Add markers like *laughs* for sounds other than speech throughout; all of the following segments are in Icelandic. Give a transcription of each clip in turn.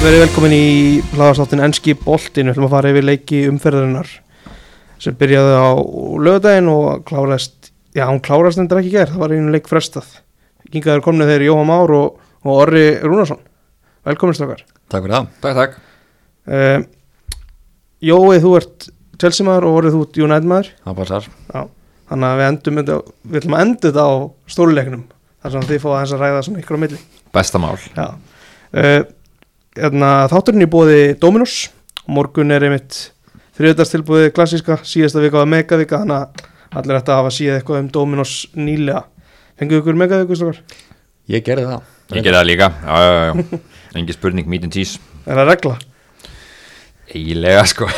Verið velkomin í hlaðarstáttin Enski Boltin, við ætlum að fara yfir leiki umferðarinnar sem byrjaði á lögadaginn og klárast, já hún klárast endur ekki gerð, það var einu leik frestað. Gingaður komnið þeir Jóhann Már og, og Orri Rúnarsson. Velkomin strakkar. Takk fyrir það. Takk, takk. Uh, Jói, þú ert Chelsea maður og Orri þú ert United maður. Það passar. Já, þannig að við endum þetta, við ætlum að enda þetta á stóluleiknum þar sem þið fóða þess að ræða svona ykkur á milli. Besta mál. Já. Uh, þátturinn í bóði Dominos. Morgun er einmitt þriðdagstilbúið klassíska, síðasta vika var megavika, þannig að allir ætti að hafa síða eitthvað um Dominos nýlega. Fenguðu ykkur megaviku, stokkar? Ég gerði það. Ég gerði það líka. Já, já, já, *laughs* já. Engi spurning, meat and cheese. Er það regla? Eiginlega, sko.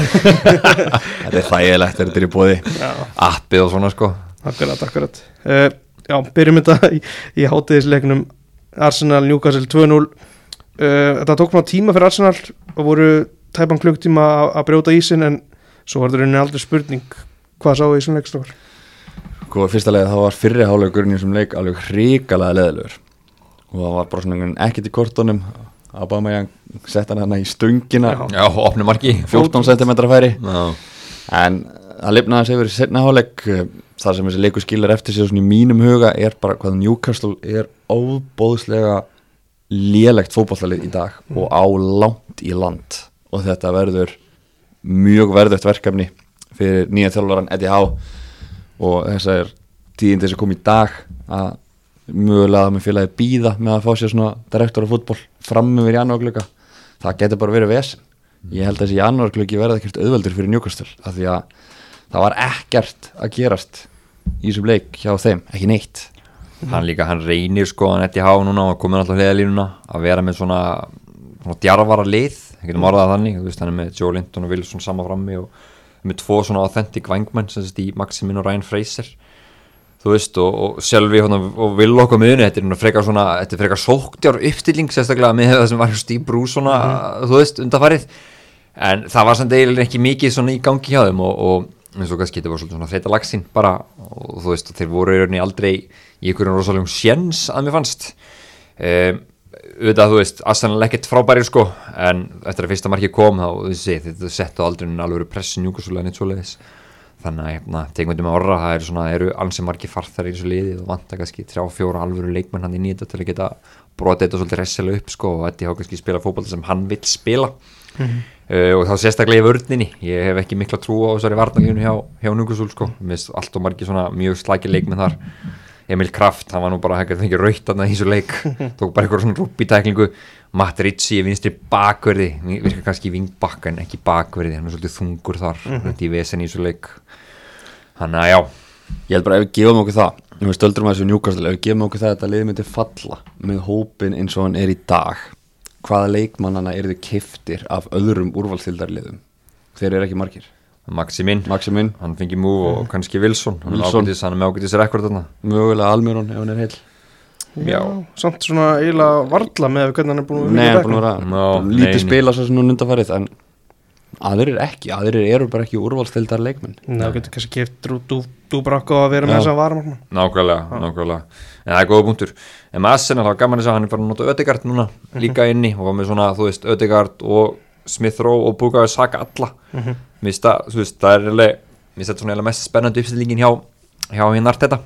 *laughs* Þetta er þægilegt þegar þetta er í bóði. Já, Appið og svona, sko. akkurat, akkurat. Uh, já, byrjum þetta í, í hátíðisleiknum Arsenal Newcastle 2-0. Uh, þetta tók maður tíma fyrir Arsenal og voru tæpan klukktíma að- brjóta ísin en svo var þetta rauninni aldrei spurning hvað sáu í svona leikstofar. Sko, fyrsta leið þá var fyrri hálfleikurinn í þessum leik alveg hrikalega leðilegur. Og það var bara svona ekkert í kortunum. Aubameyang sett hann hérna í stöngina, Já. Já, opnum marki. 14 cm færi. Já. En það lifnaði sig í setna eh, Það sem þessi leikur skilar eftir sig svona í mínum huga er bara hvað Newcastle er óbóðslega lélegt fótballalið í dag og á langt í land. Og þetta verður mjög verðugt verkefni fyrir nýja þjálfvaran Eddie Howe. Og þessar tíðindi sem kom í dag að mögulega að með félagi býða með að fá sér svona direktor af fútból fram yfir janúarglöka það getur bara verið vesen. Ég held að þessi janúarglöki verði ekkert auðveldur fyrir Newcastle af því að það var ekkert að gerast í þessum leik hjá þeim, ekki neitt Hann líka, hann reynir, sko, hann eftir há núna og komin alltaf hliðalínuna að vera með svona, svona djarfara lið. Það getum orðað það þannig. Veist, hann er með Joe Linton og Wilson sama frammi og með tvo svona authentic vangmenn sem sést í Maximin og Ryan Fraser. þú veist, og, og sjálfi hérna, og vil okkur miðunni, þetta er frekar svona þetta er frekar sóktjár uppstilling sérstaklega með það sem var hjá Steve Bruce svona, þú veist, undarfarið en það var samt eiginlega ekki mikið svona í gangi hjá þeim og, og eins og kannski þetta var svona þreita lagsinn bara og þú veist, þeir voru í rauninni aldrei í einhverjum rosalegum sjens að mér fannst. Um, auðvitað, þú veist, Arsenal ekkert frábæri sko, en eftir að fyrsta marki kom þá, þú veist, þetta settu aldrei alveg pressin njúkasulega neitt svoleiðis. Þannig að, hérna, tegum við með orra það eru svona, eru ansi margi farþar í þessu liði og vanta kannski þrjá, fjóra alvöru leikmenn hann í þetta til að geta brotið þetta svolítið resilega upp sko og þetta há kannski spila fótboll sem hann vill spila. Uh, og þá sérstaklega í vörninni. Ég hef ekki mikla trú á þessari varnalínu hjá, hjá Núkusúl sko, allt og margi svona mjög slækir leikmenn þar Emil Kraft, hann var nú bara hægt að fengja raut að þessu leik, *laughs* tók bara eitthvað svona rúbítæklingu, Matt Ritchie í vinstri bakverði, virkar kannski í vingbakka en ekki bakverði, hann er svolítið þungur þar, þetta í vesen í þessu leik. Hann að já. Ég held bara ef við gefum okkur það Nú við stöldrum að þessu njúkastil Ef við gefum okkur það að þetta liði myndi falla Með hópin eins og hann er í dag Hvaða leikmannana eru þið kiftir Af öðrum úrvalstildarliðum Þeir eru ekki margir Maximin, Maximin, hann fengi mú og kannski Wilson, hann er Wilson. ágætis, hann er með ágætis rekord þarna. Mögulega Almiron Ef hann er heil Já. samt svona eiginlega varla með hvernig hann er búin að Nei, vinna hann er búin að vera Já, Lítið nei, nei. spila svo sem hún undanfarið En aðrir ekki. Aðrir eru bara ekki úrvalstildar leikmenn. Nei, þú getur kannski keft Dúbrakko að vera með Já. þess að vara Nákvæmlega, nákvæmlega. En það er góða punktur. En með Arsenal, það var gaman þess að hann er bara að nota Ödegard núna Líka inni og var með svona, þú veist, Ödegard og Smith Rowe og Bugaði Saka alla. Mér finnst það, þú veist, það er eiginlega Mér finnst þetta mest spennandi uppstillingin hjá Hjá hinn Arteta.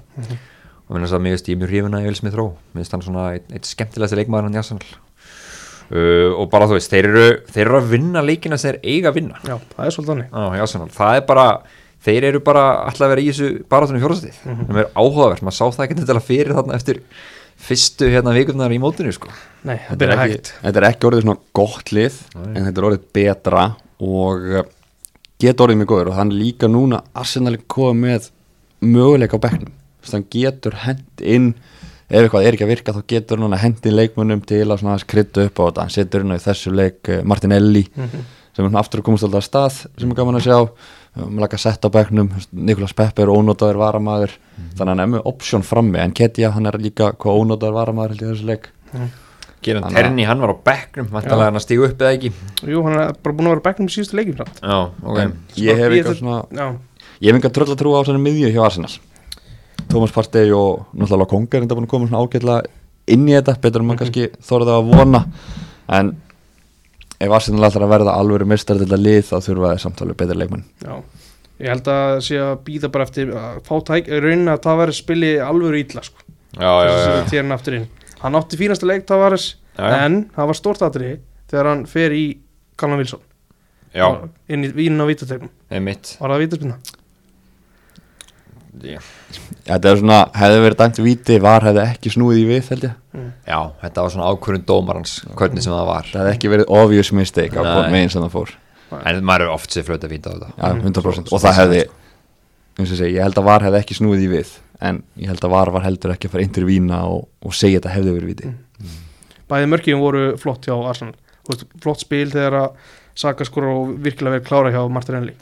Og mér finnst það mjög stímur hrifuna í Will Smith Rowe. Mér finnst hann svona eitt, eitt skemmtilegasti leikmaður hann í Arsenal. Uh, Og bara þú veist, þeir eru, þeir eru að vinna leikina sem þeir eiga að vinna. Já, það er svolítið þannig. Það er bara þeir eru bara alltaf að vera í þessu barátunum fjórastið, mm -hmm. það er áhugavert. Maður sá það ekki til að fyrir þarna eftir fyrstu hérna vikurnar í mótinu sko. Nei, Þetta er, ekki, hægt. Þetta er ekki orðið svona gott lið En þetta er orðið betra Og uh, getur orðið mjög góður. Og hann líka núna Arsenal er komið með Möguleika á að hann getur hend inn Ef eitthvað er ekki að virka þá getur hann að hendi leikmunum til að svona krydda upp á þetta. Hann setur inn á í þessu leik uh, Martinelli sem er aftur að komast alltaf að stað sem er gaman að sjá um, laka sett á bekknum Nikolas Pepper ónótaður varamaður. Þannig að hann er með option frammi en Ketja hann er líka hvað ónótaður varamaður held ég í þessu leik. Geran Þannig að- Terni, hann var á bekknum vantalega hann að stígu upp eða ekki? Jú, hann er bara búin að vera á bekknum í síðustu leikin. Já, ok. En ég hef Ég eitthvað svona Já, ég hef eitthvað tröll að trúa á svona miðju hjá Arsenal. Thomas Partey og náttúrulega Konga er enda búin að koma svona ágætlega inn í þetta betur en maður kannski þorði að vona. En ef Arsenal ætlar að verða alvöru mistar til að lið þá þurfa þeir samtalið betri leikmenn. Já, ég held að sé að býða bara eftir að fá tæk, raunin að Tavares spili alvöru ítla sko, Já, já, þess já, að hann átti fínasta leik Tavares já, já. en það var stórt atriði þegar hann fer í Callum Wilson. Já, inn í vínin á vítategnum, var það vítaspinna? Já, Þetta er svona, hefði verið dæmt víti var hefði ekki snúið í við held ég Já, þetta var svona ákvörðun dómarans hvernig sem það var. Það hefði ekki verið obvious mistake á meginn sem það fór. En maður er oft sér flöta fínt á þetta. Já, Mhm. 100% og það hefði eins og segi, ég held að var hefði ekki snúið í við. En ég held að var var heldur ekki að fara inn til vína og, og segja þetta hefði verið víti Bæði mörkjum voru flott hjá Arsenal. Veist, flott spil þegar að Saka skor og virkilega verið klára hjá Martinelli.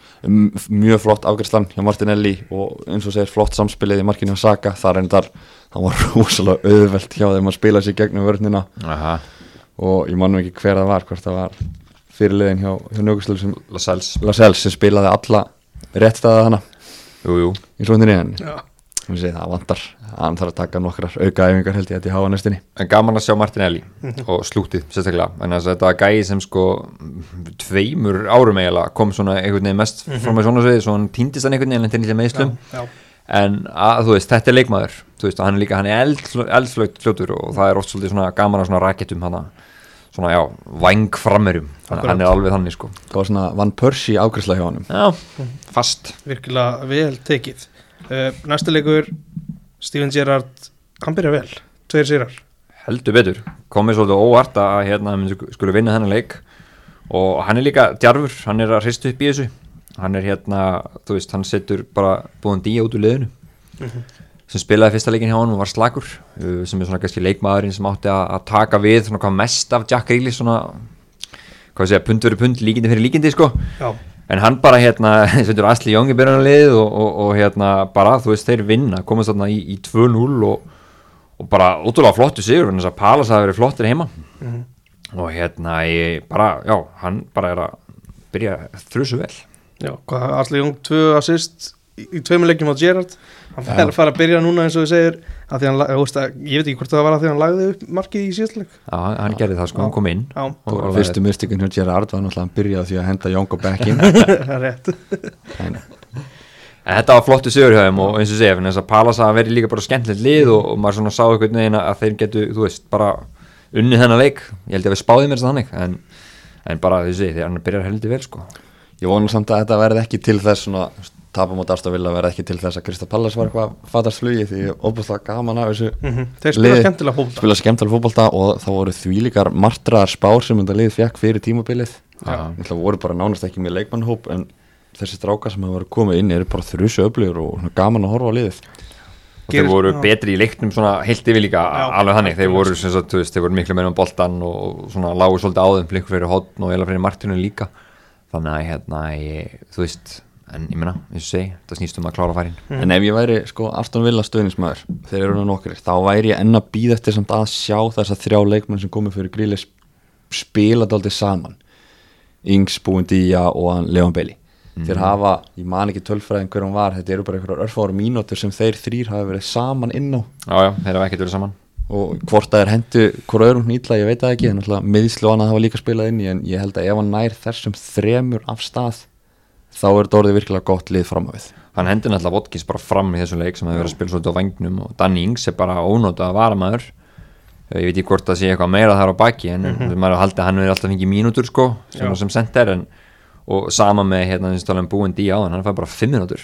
Mjög flott afgærslan hjá Martinelli og eins og segir flott samspilið í markinu á Saka. Þar endar, það var *laughs* rosalega auðvelt hjá þeim að spila sér gegnum vörnina. Aha, og ég manum ekki hver það var hvort það var fyrirliðin hjá, hjá Njögustölu sem Lascelles. Lascelles sem spilaði alla réttstæða hana Jú, jú, í svontinni en Já, Ég segi, það vantar, hann þarf að taka nokkrar aukaæfingar held ég að ég hafa næstinni en gaman að sjá Martinelli og slútið sérstaklega. En þess að þetta var gæði sem sko tveimur árum eiginlega kom svona einhvern veginn mest frá með svona sviði svo hann týndist hann einhvern veginn en til meðslum já, en að, þú veist, þetta er leikmaður þú veist, hann er líka, hann er eld, eldflögt fljótur og það er oft svolítið svona gaman að svona raketum hana, svona já, Akkurat. hann er alveg þannig sko. Það var svona Van Persie ágræsla hjá honum. Já, fast. Virkilega vel tekið. Uh, Næsta leikur Steven Gerrard, hann byrja vel. Tveir sérar heldur betur, komið svolítið óvart að hérna hann skulle vinna þennan leik. Og hann er líka djarfur, hann er að hristu upp í þessu. Hann er hérna, þú veist, hann setur bara búin díja út úr liðinu sem spilaði fyrsta leikin hjá hann og var slagur uh, sem er svona kannski leikmaðurinn sem átti að, að taka við svona hvað mest af Jack Grealish svona, hvað sé ég, pund fyrir pund líkindi fyrir líkindi sko. Já, en hann bara hérna, *laughs* setur Asli Young í byrjunarlið og, og, og hérna bara, þú veist, þeir vinna, komast þarna í, í 2-0 og, og bara ótrúlega flottu sigur, en þess að Palas hafi verið flottir heima. Og hérna ég bara, já, hann bara er að byrja þrjusu vel. Já, hvað Asli Jung tvö assist í, í tveimur leikjum á Gerrard hann fer að fara að byrja núna eins og við segir að því hann, þú veist að, ég veit ekki hvort það var að því hann lagði upp markið í síðastleik já, hann gerði það sko, hann kom inn Já, og og fyrstu mystikun hjá Gerard var náttúrulega að hann byrjaði því að henda Jónk og Bekkin *laughs* það er rétt. En En þetta var flottu sigur hjá þeim og eins og segja, þess að Palas hafa verið líka bara skemmtilegt lið og, og maður svona sá einhvern veginn að þeir getu, þú veist, bara unnið þennan leik, ég held að við spáðum að þannig, en, en bara þú segir, þegar hann byrjar heldur vel, sko. ég vona samt að þetta verði ekki til þess svona tapum á Darstafilla verði ekki til þess að Krista Pallas var eitthvað að fatast flugi því óbúslega gaman af þessu Mhm. Þeir spila skemmtilega fólk spila skemmtilega fótbolta og það voru þvílíkar martraðar spár sem þetta lið fekk fyrir tímabilið það voru bara nánast ekki með leikmannhóp en þessi strákar sem verið komið inn eru bara þrjusu öflugur og svona gaman að horfa á liðið Og Gerir- þeir voru já. betri í leiknum svona heilt yfir líka, Já. alveg þannig, þeir voru, sem sagt, veist, þeir voru miklu meira um boltan og svona lágu svolítið á þeim, flikkur fyrir hotn og eða fyrir Martinu líka, þannig að, hérna, ég, þú veist, en ég meina, eins og segi, það snýst um að klára færin. en ef ég væri sko Aston Villa stöðnismæður þeir eru nú nokkri, þá væri ég enn að býða eftir samt að sjá þess að þrjá leikmenn sem komið fyrir gríli spila dálítið saman Ings, Búindía og Leon Bailey þeir hafa, ég man ekki tölfræðin hver hann var, þetta eru bara einhverjar örfára mínútur sem þeir þrýr hafa verið saman inn á Já, já, þeir hafa ekkert verið saman. og hvort það er hendu hvort öðrum hnýtla, ég veit það ekki en alltaf miðslu annað hafa líka spilað inn í en ég held að ef hann nær þessum þremur af stað þá er þetta orðið virkilega gott lið fram á við. Hann hendur náttúrulega Votkins bara fram í þessum leik sem hefur verið að spila svolítið á vangnum og Danny Ings er bara ónótað að vara maður ég veit ekki hvort það sé eitthvað meira þar á baki en mm -hmm. maður haldi að hann verið alltaf fengið mínútur sko, sem, sem sender en, og sama með hérna þessi tala um búin dí á hann fær bara 5 mínútur.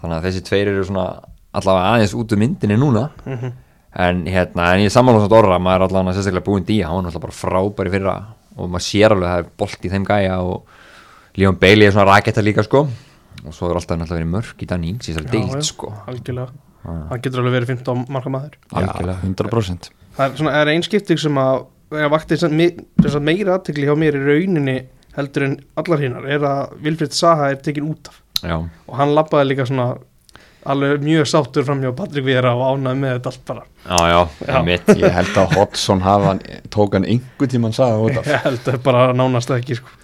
Þannig að þessi tveir eru svona allavega aðeins út úr myndinni núna. En hérna, en ég sammála svona orra maður er allavega sérstaklega búin dí hann frábæri fyrra og maður sér alveg að það er bolt í þeim gæja og Leon Bailey er svona raketta líka sko. Og svo er alltaf náttúrulega verið mörg í Já, já. deild sko. algjörlega. Hann getur alveg verið 15 marka maður. Algjörlega. 100% það er, svona, er ein skipting sem að vakti meira aðtekli hjá mér í rauninni heldur en allar hinnar er að Vilfrid Saha er tekin út af. Já, og hann labbaði líka svona alveg mjög sáttur fram hjá Patrik Vera og ánæði með þetta allt bara já, já, Já. mitt *laughs* ég held að Hodgson hafa tók hann einhver tímann sagði út af *laughs* ég held að bara nánast ekki sko.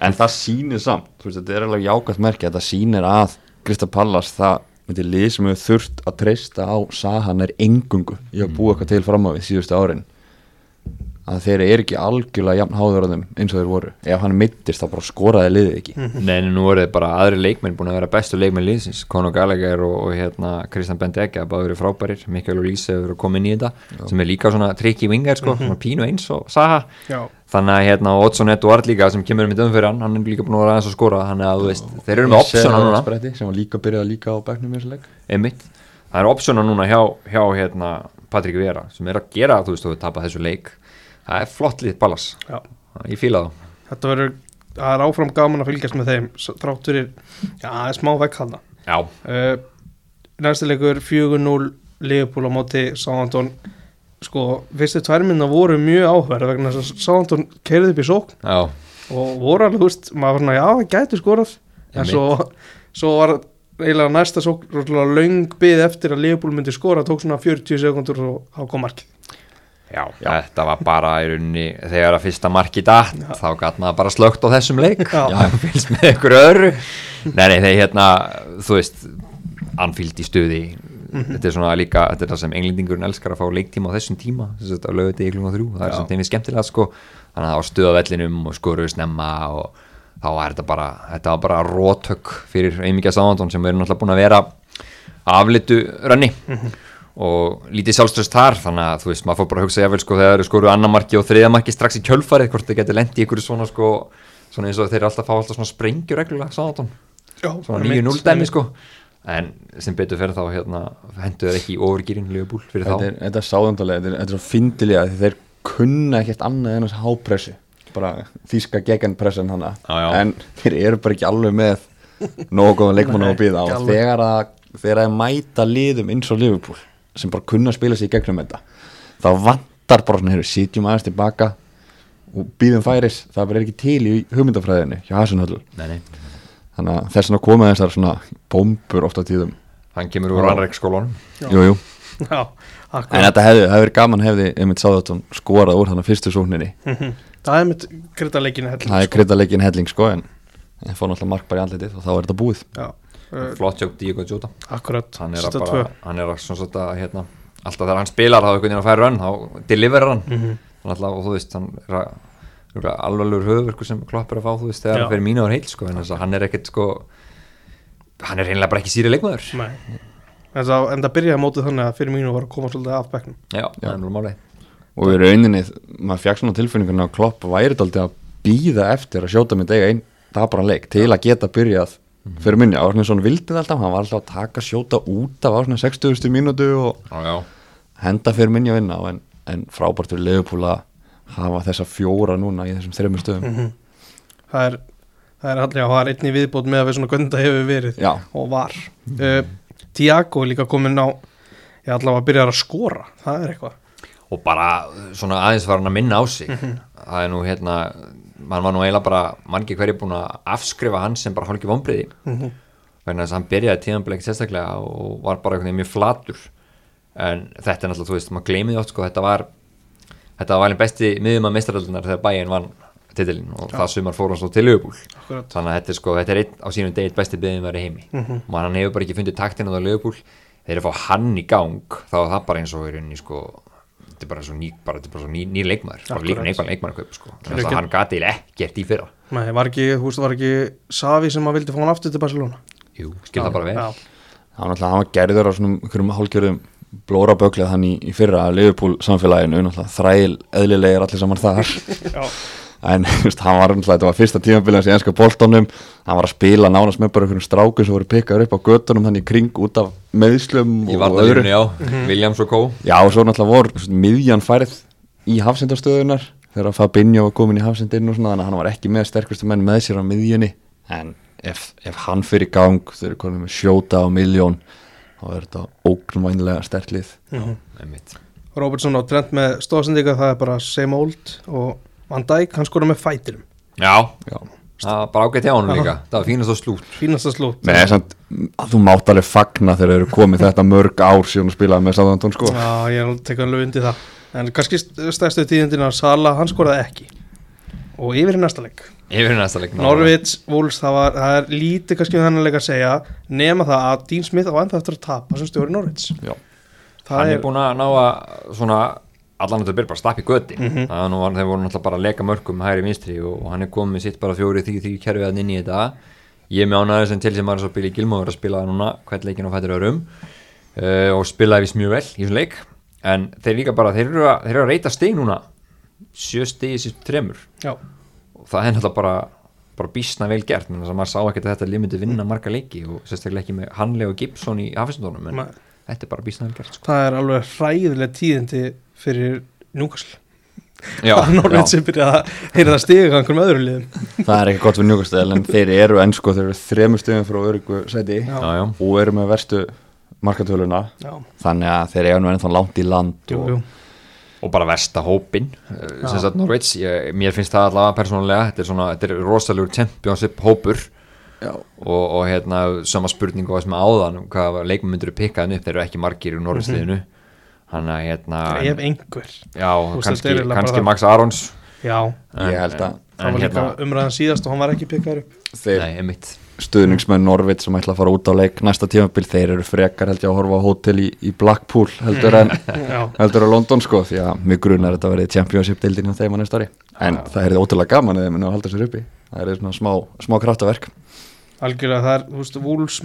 en það sýnir samt, þú veist, þetta er alveg jákvæmt merki þetta sýnir að Krista Pallas það er lið sem hefur þurft að treysta á Sahan er engungu í að búa eitthvað til fram á við síðustu árin að þeir eru ekki algjörlega jafn háður á þeim eins og þeir voru. Ef hann mittist þá bara skoraði liðið ekki. Nei, en nú voru þið bara aðri leikmenn búin að vera bestu leikmenn liðsins. Conor Gallagher og, og hérna Kristjan Bendegja báður verið frábærir, Mikael og Lýse hefur komið inn í þetta sem er líka svona tricky winger sko, svona pínu eins og Saha. Já, þannig að hérna Oddsson Edward líka sem kemur um í döðum fyrir hann, hann er líka búin að vera aðeins að skora. Þannig að þú veist, þeir eru með optiona núna. Spretti, sem var líka byrjað líka á bekknum í þessu leik. Einmitt, það er optiona núna hjá, hjá hérna Patrik Vera sem er að gera, þú veist, þú tapar þessu leik það er flott lið ballas, já. Ég fíla það Þetta verður, það er áfram gaman að fylgjast með þeim s- þrátt fyrir, já, það er smá vekk hann Já, uh, Næsti leikur 4-0 Liverpool á móti Sáhandón sko, fyrstu tværminna voru mjög áhverð vegna þess að Sáhandón keirði upp í sókn. Já, og voru alveg, þú veist, maður var svona, já, það gæti skorað. En svo, svo var eiginlega næsta rosalega löng bið eftir að Liverpool myndi skora, tók svona 40 sekundur og þá kom markið já, þetta var bara í rauninni þegar að fyrsta marki datt þá gæt maður bara slögt á þessum leik. Já. já, *laughs* fylgst með ykkur öðru. Nei, nei, þegar hérna, þú veist anfíld í stuði þetta er svona líka, þetta er það sem englendingurinn elskar að fá leiktíma á þessum tíma þess að lögu þetta í klunga þrjú, það er Já. þeim er skemmtilega sko, þannig að á stuða vellinum og skoruðu snemma og þá var þetta bara þetta var bara rótök fyrir Eimíkja Sáhandón sem eru náttúrulega búin að vera aflitu rönni og lítið sjálfströst þar þannig að þú veist, maður fór bara að hugsa jáfnvel sko þegar þeir skoru annarmarki og þriðamarki strax í kjölfarið hvort þeir geti lendi í ykkur svona sko svona eins og þeir alltaf fá alltaf svona sprengjur reglulega Já, svona 9-0 dæmi sko. En sem betur fyrir þá hérna hendur þeir ekki í overgýrin Liverpool fyrir þetta þá er, þetta er sáðandalega, þetta er, þetta er svo fyndilega þeir kunna ekkert annað en þessi hápressu bara þýska já. en þeir eru bara ekki alveg með nógu góðan leikmann á að býða og þegar að þegar að mæta liðum eins og Liverpool sem bara kunna að spila sig í gegnum þetta. Þá vantar bara svona, heyrðu, sitjum aðeins tilbaka og býðum færis. Það bara er ekki til í hugmyndafræðinu hjá nei. þannig að þess vegna koma þessar svona bombur ofta tíðum. Hann kemur úr Já. anræk skólanum jú, jú. Já, en þetta hefði, hefði verið gaman hefði Emil Sáðarsson skorað úr þannig fyrstu sókninni. Mhm. Það er mitt kryddaleikinu helling það er kryddaleggin helling sko en en fór náttúrulega mark bara í andlitið og þá er þetta búið. Já, flott jók Diego Jota. Akkurat hann er að Setta bara, hann er að svona svona hérna alltaf þegar hann spilar þá einhvern veginn að færa rönn þá deliverar hann. Mhm. hann alltaf og þú veist hann er að alvarlegur höfverkur sem klopp er að fá þú veist þegar Já. hann fyrir mínu ára heil sko að hann er ekkert sko hann er reynilega bara ekki sýri leikmaður. Nei. En það, byrjaði mótið þannig að fyrir mínu var að koma svolítið af bekknum. Já, er nú máli og í rauninni, maður fjakk svona tilfinninguna að klopp væri þetta að býða eftir að sjóta með dega einn dabran leik til að geta byrjað fyrir minni, Árni svona vildi það alltaf hann var alltaf að taka sjóta út af á svona 60. mínútu og já, já, henda fyrir minni að vinna en, en frábært fyrir Leopold að hafa þessa fjóra núna í þessum þreymur stöðum. Mhm. Það er Það er allir, það er einni viðbót með að við svona það hefur verið já, og var. Uh, Tiago er líka komin á ég allavega að byrja að skora það er eitthvað. Og bara svona aðeins var hann að minna á sig. Það er nú hérna mann var nú eiginlega bara margir hverju búin að afskrifa hann sem bara hálfki vombriði Mhm. vegna þess að hann byrjaði tíðanbleik sérstaklega og var bara einhvern veginn mjög flatur en þetta er náttúrulega, þú veist, maður gleymið átt sko, þetta var þetta var valin besti miðjum að meistaröldunar þegar bæinn vann titilinn og það sumar fór hann svo til Akkurat. þannig að þetta er sko, þetta er einn á sínum degið besti miðjum í heimi Mhm. og hann hefur bara ekki fundið taktinn á það Liverpool þeir eru að fá hann í gang þá er það bara eins og í rauninni sko þetta er bara svo ný, bara, þetta er bara svo ný, ný leikmaður. Bara líka neikvæm leikmaður sko. þannig að ekki- hann gati ekkert í fyrra. Nei, var ekki, þú veist, var ekki Savi sem að vildi fá hann aftur til Barcelona? Jú, skil það bara vel. Hann var alltaf hann var gerður á svona einhverjum hálfgerðum blóra böglið hann í, í fyrra að Liverpool samfélaginu, náttúrulega þræl eðlilegir allir saman þar. *laughs* Já, en *laughs* veist, hann var náttúrulega, þetta var fyrsta tímabilið hans í enska boltanum, hann var að spila nánast með bara einhverjum strákum sem voru pikkaður upp á göttunum þannig í kring út af meðslum í og varnalínu, já, Mhm. Williams og Co já, og svo náttúrulega voru miðjan færið í hafsendastöðunar þegar Fabinho var komin í hafsendinn og svona þannig að hann var ekki með sterkustu menn með sér á miðjunni en ef, ef hann fyrir í gang þau eru konum með sjóta á miljón þá er þetta ógnvænlega stertlið Mhm. Einmitt. Robertson á trend með stóðsendinga það er bara same old og Van Dijk, hann skora með fætirum Já, já. Það var bara ágætt hjá honum Aha. líka Það var fínast og slút. Fínasta slút. Nei, samt, að þú mátt alveg fagna þegar þeir eru komið þetta mörg ár síðan að spila með Sáðantón sko. Já, ég er alveg tekað alveg undir það. En kannski st- stærstu tíðindin að Sala, hann skoraði ekki. Og yfir í næsta leik. Yfir í næsta leik Norvits, Wolves, það, var, það er lítið kannski um þennan leik að segja Nema það að Dean Smith á ennþá eftir að tapa sem stjóri Norvits Já. Það Hann er, er búin að ná að svona allan þetta byrja bara að stappa í göti Mhm. það var var, þeir voru náttúrulega bara að leka mörgum hægri vinstri og, og hann er komið sitt bara fjóri því því kerfið hann inn í þetta. Ég með ánæður sem til sem maður svo Billy Gilmore að spila núna hvert leikin á fættur örum uh, og spilaði vist mjög vel í þessum leik. En þeir líka bara, þeir eru að, þeir eru að reyta stig núna. Sjö stig í sér tremur Já, og það er náttúrulega bara bara bísna vel gert, menn þess að maður sá ekkert að þetta lið myndi vinna marga leiki og sérstaklega ekki með Hanley og Gibson í hafisundunum en þetta er bara bísna vel gert sko. það er alveg hræðileg tíðindi fyrir Núkasl já, Það er Norveit sem byrja að heyra það stiga einhverjum öðrum liðum. Það er ekki gott fyrir njúkastöðal en þeir eru enn sko, þeir eru þremur stöðum frá öryggu sæti Já. já, já. og eru með verstu markatöluna Já, þannig að þeir eru nú ennþá langt í land jú, og jú. Og bara versta hópin sem sagt Norveits, ég, mér finnst það allavega persónulega, þetta er svona, þetta er rosalegur championship hópur. Já. og, og hérna, sama spurning og þessum áðan, um hvað leikmenn myndur pikkaðin upp, þeir eru ekki margir í Norveitsliðinu hann að hérna Ef einhver. Já, kannski, kannski. Max Arons. Já, Ég held að það var líka umræðan síðast og hann var ekki pikkar upp. Þeir nei, einmitt. stuðningsmenn Norvit sem ætla að fara út á leik næsta tímabil, þeir eru frekar held ég að horfa á hótel í, í Blackpool heldur en *laughs* Já, heldur að London sko því að mjög grunar þetta að verið championship deildin hjá þeim að næsta ári. En það er ótrúlega gaman eða minna að halda sér uppi. Það er svona smá, smá kraftaverk. Algjörlega það er, þú veist, Wools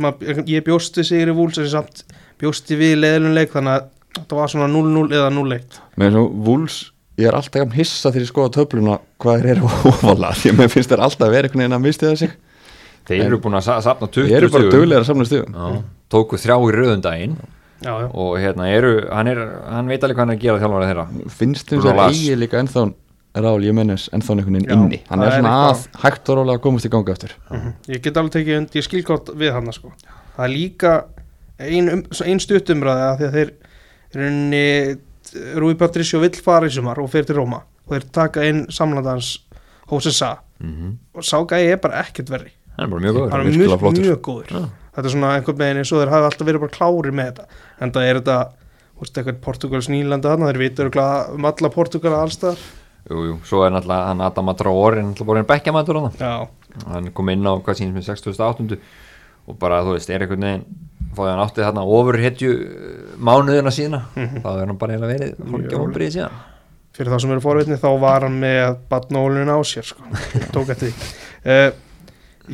ég bjósti sig í Wools en samt bjósti við leðluleik þannig að þetta var svona 0-0 eða 0-1 með svo Wools, ég er alltaf jafn hissa þegar ég skoða töfluna hvað þeir eru *laughs* óvala því að mér finnst þeir alltaf verið einhvern veginn að mistiða sig þeir eru búin að sa- safna 20 þeir eru bara duglega að samla stigum. Já, tóku þrjá í já, og hérna eru, hann, er, hann veit alveg hvað hann er að gera þjálfari þeirra. Finnst þeim sem Lars. eigi líka ennþá Rál Jimenez ennþá einhvern veginn inni. Hann það er er svona að hægt og rólega að komast í ganga eftir Mhm. ég get alveg tekið ég skilkort við hann sko. það er líka ein, um, ein stuttumræði að því að þeir rauninni Rúi Patricio vill fara í sumar og fer til Róma og þeir taka inn samlandans Hose Sa mm og sá gæi er bara ekkert verri. Hann er bara mjög góður hann er mjög, mjög góður. Já. þetta er svona einhvern veginn eins og þeir hafa alltaf verið bara klári með þetta. En það er þetta þú veist, eitthvað Portugals nýlanda þarna þeir vitur um alla Portugala allstaðar. Jú, jú, svo er náttúrulega hann Adam Atraor er náttúrulega bara einn bekkjamætur hann hann kom inn á hvað sínum með 68 og bara þú veist, er einhvern veginn fóði hann áttið þarna ofur hetju mánuðina síðana, þá er hann bara eiginlega verið fólki ámbriðið síðan. Fyrir þá sem eru forvitni þá var hann með badnólun á sér sko. tók eftir því. Uh,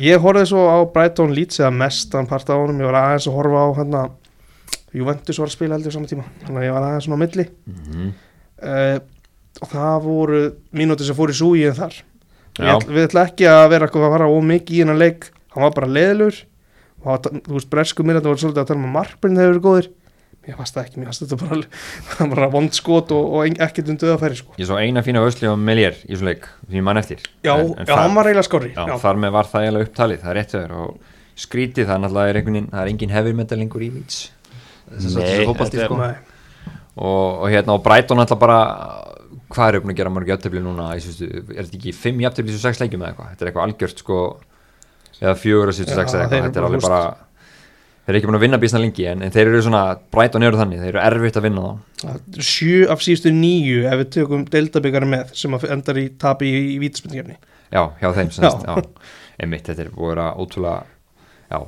ég horfði svo á Brighton Leeds eða mestan part á honum, ég var aðeins að horfa á hann að Juventus var að spila heldur saman tíma. Þannig að ég var aðeins svona á milli. Mm uh, og það voru mínúti sem fór í súgið þar. Við ætla ekki að vera að fara ómikið í hennar leik. Hann var bara leðlur og það var- þú veist, bresku mér þetta voru svolítið að tala um að markbyrn hefur verið góðir. Mér fannst það ekki, mér fannst þetta bara, *laughs* bara vond skot og, og ekkert um döðafæri sko. ég svo eina fína vösli á Melier í svo leik ég mann eftir. Já, En- en já, það- hann var eiginlega skorri já, já, þar með var það eiginlega upptalið, það er rétt þau og skrítið það er náttúrulega er einhvern veginn það er engin heavy metal lengur í er- sko. Og, og hérna og Brighton alltaf bara hvað er uppnum að gera mörg jafntefli núna er þetta ekki fimm jafntefli í svo sex leikjum eða eitthvað þetta er eitthvað algjört sko eða og eitthvað þetta er bara, alveg þú bara þeir eru ekki búin að vinna bísna lengi en, en þeir eru svona, Brighton eru þannig þeir eru erfitt að vinna þá sjö af síðustu nýju ef við tökum deildabyggar með sem að endar í tapi í, í vítaspendingefni já, hjá þeim sem Já. sagt, já, einmitt, þetta er búið að ótrúlega já,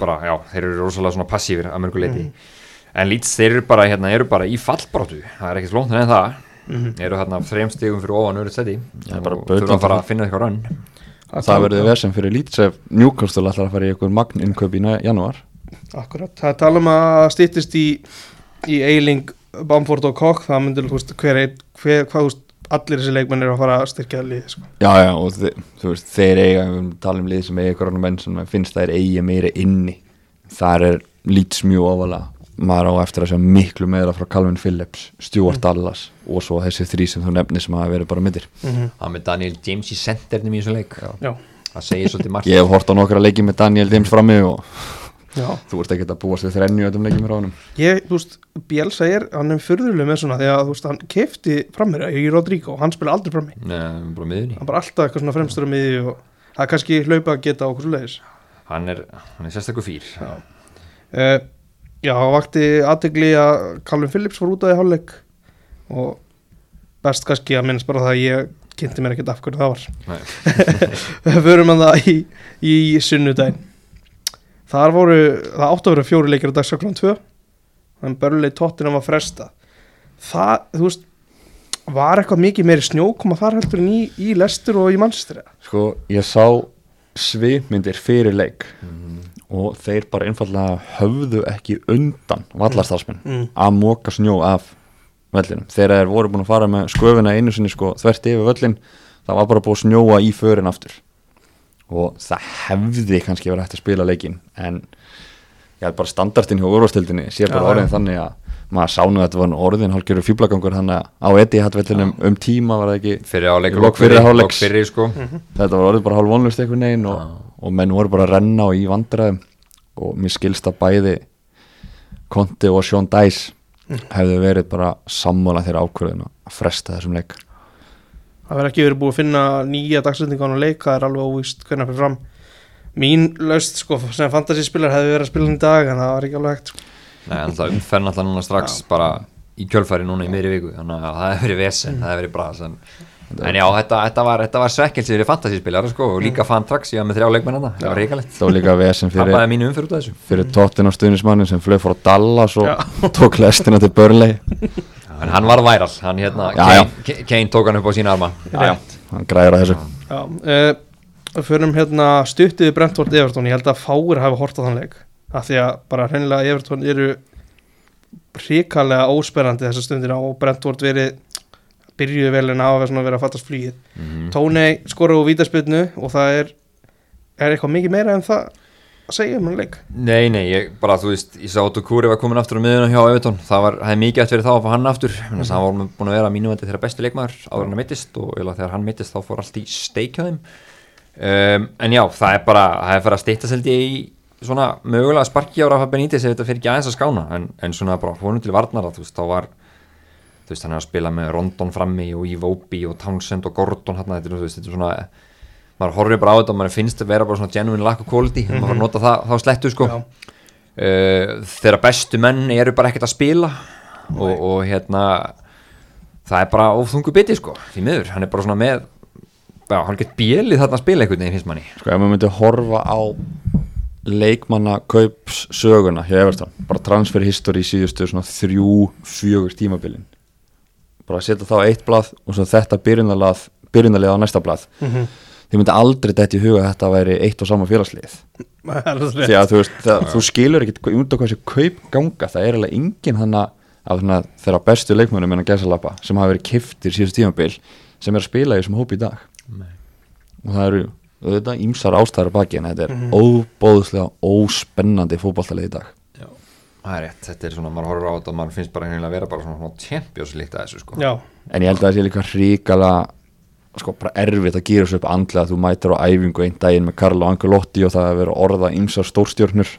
bara, já, þeir eru rosalega svona passífir að mörgu leiti Mhm. en Leeds, þeir eru bara, hérna, eru bara í fallbrótu það er ekkert flónt en það Mhm. eru hérna þreim stigum fyrir ofan öru seti bara og að fara það. að finna eitthvað rönn það verður vesen fyrir Leeds ef Newcastle ætlar að fara í einhver magn innkaup í janúar. Akkurat, það tala um að stýttist í, í Eiling, Bamford og Koch það veist, hver, veist, allir þessi leikmenn eru að fara að styrkja lið, sko. já já og þi, þú veist þeir eiga við erum að tala um lið sem eiga einhverjum menn sem finnst það er eigi meiri inni. Þar er Leeds mjög ofalega maður á eftir að sjá miklu meira frá Calvin Phillips, Stuart Dallas og svo þessi þrý sem þú nefnir sem hafa verið bara mittir Mm hann með Daniel James í sendernum í þessu leik. Já, það segir svolítið margt. Ég hef hort á nokkra leiki með Daniel James frammi og já. þú ert ekkert að búast við þrennu öllum leikjum frá honum. Ég, þú veist, Bielsa er, hann er fyrðuleg með svona því að, þú veist, hann kefti frammir í Rodrigo, hann spila aldrei frammi. Nei, bara miðunni Hann bara alltaf eitthvað svona fremstur á miði og það er kannski hlaupa að geta okkur svo leiðis. hann er, hann er já, það vakti aðtegli að Calvin Phillips fór út af því hálfleik og best kannski að minnst bara það að ég kynnti mér ekkert af hverju það var. Nei. *laughs* Förum að það í, í sunnudaginn. Þar voru, það átti að vera fjóri leikir á dagsaklan 2 þannig börnulegi tóttina var fresta. Það, þú veist, var eitthvað mikið meiri snjókoma þar heldur en í, í Lestur og í Manchester eða? Sko, ég sá svipmyndir fyrir leik og þeir bara einfallega höfðu ekki undan vallarstarfsmenn Mm. að móka snjó af vellinum. Þegar þeir voru búin að fara með sköfuna einu sinni sko þvert yfir völlin það var bara búið að snjóa í förin aftur og það hefði kannski verið hægt að spila leikin en held bara standartinn hjá úrvastildinni sér bara Já, orðin já. þannig að maður sánu að þetta var orðin hálfgerður fýblagangur þannig að á Etihad vellinum um tíma var það ekki fyrir áleik Lok fyrri hálfleiks. fyrir sko. Þetta var orðið bara hálf vonlust einhvern veginn og, og menn voru bara að renna og í vandræðum. Og mér skilst að bæði Conte og Sean Dice hefðu verið bara sammála þeirra ákvörðun að fresta þessum leik. Það verður ekki verið búið að finna nýja dagsendingan og leik, það er alveg óvíst hvernig það fyrir fram. Mín laust sko sem fantasyspilar hefði verið að spila hann í dag en það var ekki alveg hægt sko. Nei, alltaf umferðin alltaf núna strax bara í kjölfæri núna í miðri viku þannig að það hefur verið vesen, það hefur verið bras en, en já, þetta, þetta var, þetta var svekkelsi fyrir fantasyspilar sko, og líka fann trax ég var með þrjá leikmenn þetta, það var reikalegt það var líka vesen fyrir, fyrir tóttin á stuðnismannin sem flög fór á Dallas og Já. *laughs* tók lestina til Burnley. En hann var væral, hann hérna, Já, Kane, tók hann upp á sína arma. Já, já. hann græður að þessu. Já, uh, förum hérna stuttiði Brentford Everton, ég held að fáir hafa hort á þann leik, af því að bara hreinlega Everton eru hrikalega ósperrandi þessa stundina og Brentford verið byrjuði vel en hafa svona verið að fattast flýið. Mhm. Tónei skora úr vítaspilnu og það er er eitthvað mikið meira en það að segja um hann leik? Nei, nei, ég bara, þú veist, ég sá að Kúri var komin aftur á miðuna hjá Evertón, það var, það er mikið eftir þá að fá hann aftur, mm -hmm. hann var búin að vera mínum þeirra bestu leikmaður áður en hann mittist og þegar hann mittist þá fór allt í steik hjá þeim. Um, en já, það er bara, það er svona mögulega sparki ára að hafa Benítez ef þetta fyrir ekki aðeins að skána en, en svona bara honum til varnar að þú veist, þá var þú veist, hann er að spila með Rondon frammi og Iwobi og Townsend og Gordon hann, þetta, er, er svona maður horfir bara á þetta og maður finnst að vera bara svona genuine lack of quality, maður fara að nota það, þá slettu sko. Já. uh, þegar bestu menn eru bara ekkert að spila og, og hérna það er bara óþungu biti sko því miður, hann er bara svona með já, hann get bjelið þarna að spila einhvern veginn finnst manni. Sko ef maður myndi horfa á leikmanna kaups söguna hjá Everton, bara transfer history síðustu svona þrjú, fjögur tímabilin. Bara setja þá eitt blað og svo þetta byrjunarlið á næsta blað. Mhm. þið myndi aldrei þetta í huga að þetta væri eitt og sama félagslið. Því að þú veist, það, þú skilur ekkit út á hvað þessi kaup ganga, það er alveg engin hann að þeirra bestu leikmönnum en að gæsalappa sem hafa verið kiftir síðustu tímabil sem er að spila í þessum hópi í dag. Nei. og það eru auðvitað ímsar ástæður að baki en þetta er Mhm. óbóðslega óspennandi fótballtalið í dag. Það er rétt, þetta er svona, maður horfir á þetta og maður finnst bara hennilega að vera bara svona, svona champions líkt að þessu sko. Já, en ég held að það sé líka ríkala sko bara erfitt að gera þessu upp andlega. Þú mætir á æfingu einn daginn með Karlo Angelotti og það er verið að orða ímsar stórstjörnur.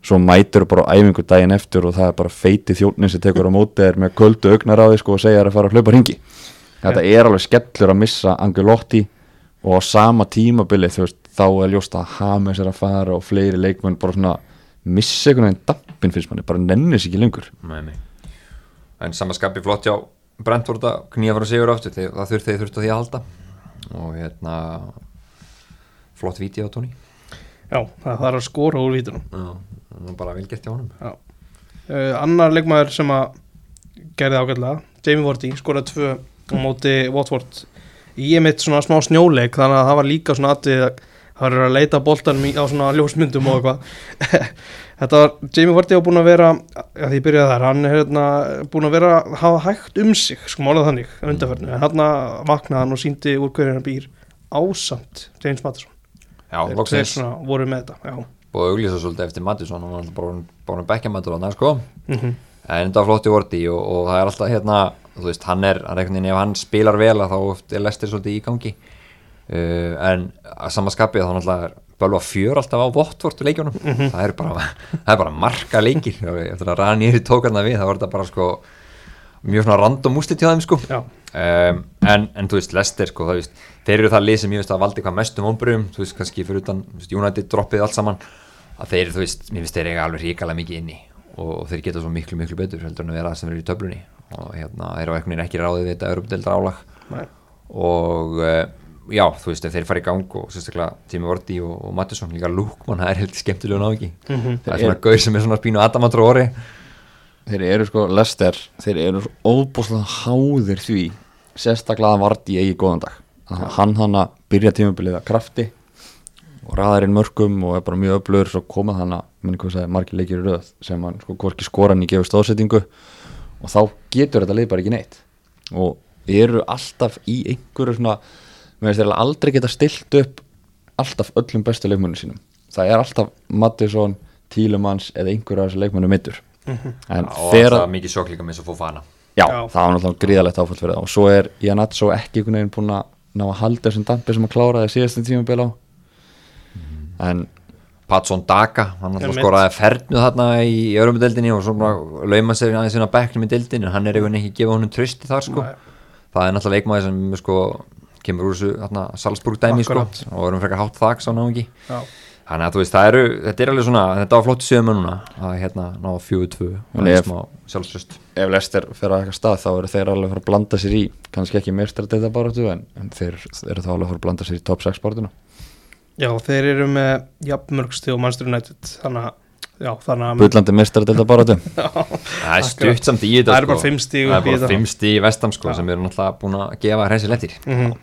Svo mætir bara á æfingu daginn eftir og það er bara feiti þjónnin sem tekur á móti er með köldu augnar á því sko og segja þér að fara að hlaupa ringi þetta er alveg skellur að missa Angelotti og á sama tímabili þú veist þá er ljóst að Hames er að fara og fleiri leikmenn bara svona missa einhvern veginn dampin finnst manni, bara nennis ekki lengur. Nei, nei. En samanskapi flott hjá Brentford að knýja fyrir sigur aftur það þurfti þeir þurfti á því að halda. Og hérna flott víti á tóni já, það þarf að skora úr vítunum Já, það var bara vel gert hjá honum. Uh, Annar leikmaður sem að gerði ágætlega, Jamie Vardy skoraði tvö á móti Watford í emitt svona smá snjóleik þannig að það var líka svona aðið að það var að leita boltanum í, á svona ljósmyndum og eitthvað. *laughs* Þetta var, Jamie Vardy var búin að vera já því ég byrjaði þar, hann er hérna búin að vera að hafa hægt um sig sko málað þannig, undarfernu, en hann vaknaði hann og síndi úr hverju hann býr ásamt James Mattisson Já, þeir svona voru með þetta já. að auglýsa svolítið eftir Mattisson hann var bara um bekkjamættur á það sko. Mm en þetta var flott í vorti og, og það er alltaf hérna þú veist, hann er, hann er einhvern veginn ef hann spilar vel að þá er lestir svolítið í gangi. Uh, en að sama skapið þá náttúrulega er bölva fjör alltaf á Votvort leikjónum, það er bara það er bara marga leikir. Eftir að Rani tók hann við, það var þetta bara sko mjög svona random úslit hjá þeim sko. Um, en, en þú veist, Lester sko, það, veist, þeir eru það lið sem ég veist að valdi hvað mestum ombröðum, þú veist, kannski fyrir utan veist, United droppið allt saman. Að þeir, þú veist, mér finnst þeir eiga alveg ríkala mikið inni. Og þeir geta svo miklu, miklu betur heldur en að vera það sem eru í töflunni og hérna, þeir á einhvern veginn ekki ráðið við þetta Europadeildar álag Nei. og uh, já, þú veist, þeir fara í gang og sérstaklega Tími Vorti og, og Mattisson líka Lúkmann, *laughs* það er heldur skemmtilega ná ekki Mhm. það er svona gauð sem er svona spínu Adamantur orri. Þeir eru sko Lester, þeir eru svo óbúslega háðir því sérstaklega í eigi góðan dag. Að hann hann að byrja tímabilið að krafti og raðar inn mörgum og er bara mjög öflugur svo komað hann að, minni hvað sagði, margir leikir í röð sem hann sko hvorki skoran í gefur stóðsettingu og þá getur þetta leið bara ekki neitt. Og eru alltaf í einhverju svona mér finnst þeir aldrei geta stilt upp alltaf öllum bestu leikmönnum sínum. Það er alltaf Mattisson, Tílemans eða einhverju af þessu leikmönnum mittur en og það er mikið sjoklíka með þess að fá fana já, Já. það var náttúrulega gríðalegt áfall fyrir það og svo er Janatso ekki einhvern veginn búin að ná að halda þessum dampi sem að klára það síðastum tímabil á. En Patson Daka, hann skoraði fernu þarna í örumadeldinni og svona lauma sér aðeins inn á bekknum í deildin en hann er einhvern veginn ekki að gefa honum trösti þar sko. Nei. það er náttúrulega leikmaði sem sko, kemur úr þessu þarna, Salzburg dæmi sko, og erum frekar hátt þak sá náungi Já. þannig að þú veist, það eru, þetta er alveg svona þetta var flott sögum núna að hérna ná fjögur tvö ef- smá sjálfströst ef Lester fer að eitthvað stað þá eru þeir alveg að fara að blanda sér í kannski ekki meistar þetta baráttu en, en þeir eru þá alveg að fara að blanda sér í top 6 barátuna Já, þeir eru með jafnmörgsti og Manchester United þannig að, já, þannig að Bullandi meistar þetta baráttu. *laughs* Það er stutt samt í þetta Það eru bara sko. fimm stig það er bara fimm stíð í vestam sko, sem eru náttúrulega búin að gefa hreisi lettir mm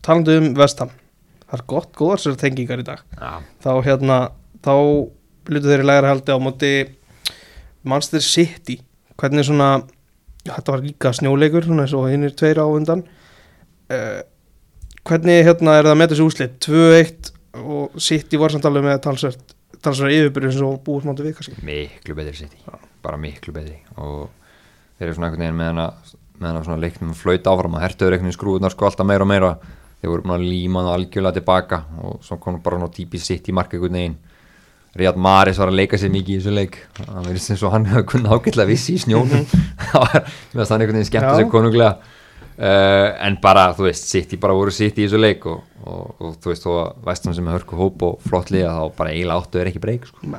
Talandi um Vestham Það er gott, góðar sér tengingar í dag. Já, þá hérna, þá lutu þeir í lægra haldi á móti Manchester City. Hvernig svona já, þetta var líka snjóleikur svona eins og hinnir tveir á undan. Uh, hvernig hérna er það með þessu úslit 2-1 og City var samt alveg með talsvert talsvert yfirbyrjun sem búið móti við kannski. Miklu betri sitt bara miklu betri. Og þeir eru svona einhvern veginn með hana með hana svona leiknum flöyt áfram. Að hertuður einhvern veginn skrúðunar sko alltaf meira og meira. Þeir voru búin að líma það algjörlega tilbaka og svo kom bara svona típi sitt í marka einhvern veginn. Ríad Maris var að leika sér mikið í þessu leik. Það verðist eins og hann hefði kunnað ágætlega vissi í snjónum. *laughs* Það var að hann einhvern veginn skemmta Já. sér konunglega uh, en bara þú veist í bara voru sitt í þessu leik og, og, og þú veist þó að vestan sem er hörku hóp og flott liða þá bara eiginlega áttu er ekki breyk sko.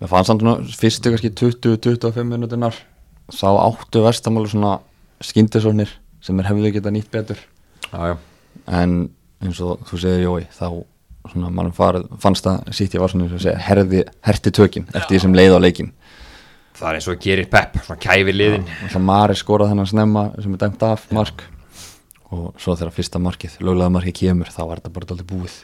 Mér fannst samt svona fyrstu kannski 20-25 minutinnar þá áttu vestamálu svona skyndisóknir sem er hefðu geta nýtt betur já, já. en eins og þú segir Jói þá svona mann farið, fannst að City var svona og segja herði, herti tökin eftir því sem leið á leikin það er eins og gerir pepp, svona kæfi liðin. Og svo Mari skorað þennan snemma sem er dæmt af mark. Og svo þegar fyrsta markið, löglega markið kemur þá var þetta bara dálítið búið.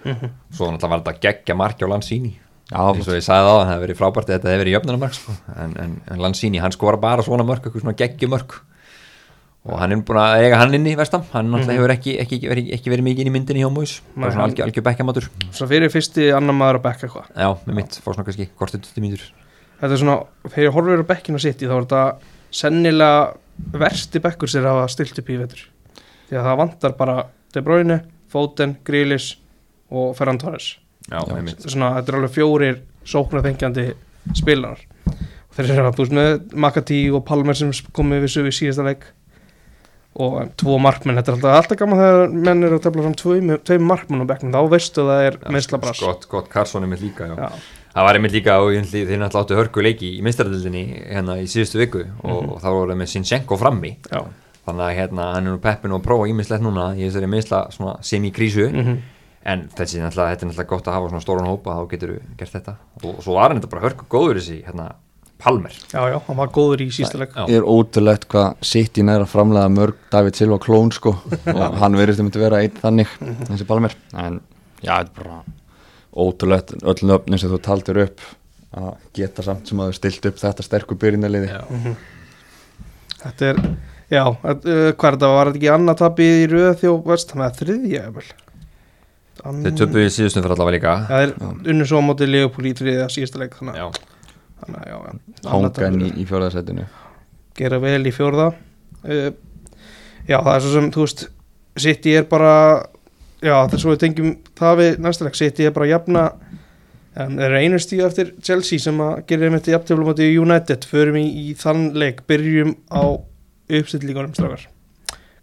Svo náttúrulega var þetta geggja marki á Landsíni Já, eins og ég sagði það, það hefur verið frábært þetta hefur verið jöfnunarmark sko. en, en, en Landsíni, hann skora bara svona mörk eitthvað svona geggjumörk og hann er búin að eiga hann inn í vestam hann náttúrulega hefur ekki, ekki, ekki, verið, ekki verið mikið inn í myndinni hjá Móis, bara svona algjör, algjör bekkjamatur Svo fyrir fyrsti annar maður að bekka eitthvað. Já, með mitt, fór svona kannski kortið 20 mínútur Þetta er svona, þegar ég horfir á bekkinu sitt þá er þetta sennilega versti bekkur sér að hafa stilt upp í vetur. Því að það vantar bara De Bruyne, Foden, Grealish og Ferran Torres. Með svona, þetta er alveg fjórir sóknarþengjandi spilarar. Og þeir eru að búist með Makati og Palmer sem komið við sögu í síðasta leik. Og tvo markmenn, þetta er alltaf, alltaf gaman þegar menn eru að tefla fram tveim, markmenn á bekknum, þá veistu að það er meðslabras Scott, Carson er mitt líka já. Já, það var einmitt líka ætli- þeir náttúrulega áttu hörku leiki í meistaradildinni hérna í síðustu viku og, og þá voru þeir með Sinchenko frammi. Já, þannig að hérna, hann er nú peppin og prófa ímislegt núna í þessari meðsla svona semi-krísu. Mhm, en þessi náttúrulega, þetta er náttúrulega gott að hafa svona stóran hópa þá getur þú gert þetta. Og, og svo var hann þetta bara hörku góður þessi hérna, Palmer. Já, já, hann var góður í síðasta leik. Já. Ég er ótrúlegt hvað City næra að framlega mörg David Silva klón sko. *laughs* Og hann verðist að myndi vera einn þannig þessi Palmer. En já, þetta er bara ótrúlegt öll nöfnin sem þú taldir upp að geta samt sem að þau stilt upp þetta sterku byrjunaliði Já. Þetta er, já, uh, hvað er þetta, var þetta ekki annað tapið í röð þjó vest, það með þriðja, vel þeir töpuðu í síðustum fyrir allavega líka. Það er unnu svo á móti Leopold í þriðja síðasta leik, þannig já, að, þannig að, tapið í, í fjóðarsætinu gera vel í fjórða. Uh, já það er svo sem þú veist City er bara já það er svo við tengjum það við næsta leik City er bara að jafna en þeir eru einu stíu eftir Chelsea sem að gera einmitt í jafntöflum átti United. Förum í, í þann leik. Byrjum á uppstillingunum strafgar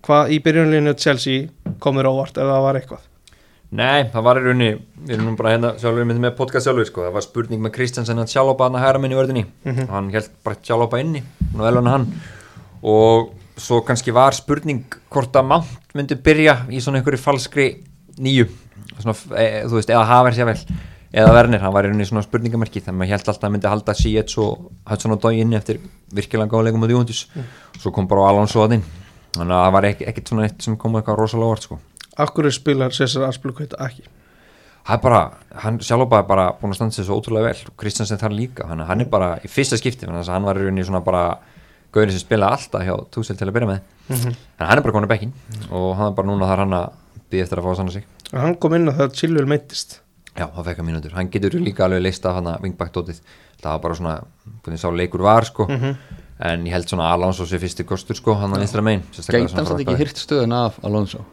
hvað í byrjunleginu Chelsea komur óvart ef það var eitthvað? Nei, það var í rauninni við erum nú bara hérna sjálfur með, podcast sjálfur sko. það var spurning með Kristjansen að sjálfópa hann að hæra minn í vörðinni. Mhm. og hann held bara sjálfópa inni og velvæna hann. Og svo kannski var spurning hvort að Mount myndi byrja í svona einhverju falskri nýju. Svona, e, þú veist, eða Havers jável eða Werner, hann var í rauninni svona spurningamerki þannig að maður held alltaf að myndi halda Sietz og Hudson og Dói inni eftir virkilega góða leikum á Júndus svo kom bara Alonso að inn. Þannig að það var ekki, ekkit svona eitt sem kom eitthvað rosalega óvart sko. Akkur spilar Cesar Aspilkveit ekki? Það er bara, hann sjálf bara, bara búin að standa sig svo ótrúlega vel. Kristjansen þar líka, hann, hann er bara í fyrsta skipti hann var í rauninni svona bara gauðin sem spila alltaf hjá Túsel til að byrja með. Mhm. en hann er bara komin að bekkin og hann er bara núna þar hann að býða eftir að fá að sanna sig. Hann kom inn að það Chilwell meittist Já, það fekk að mínútur, hann getur líka alveg leista hann að vingbaktótið, það var bara svona hvernig sá leikur var sko. En ég held svona Alonso sé fyrsti kostur sko hann að vinstra megin. Geit hann satt ekki hyrt stöðun af Alonso?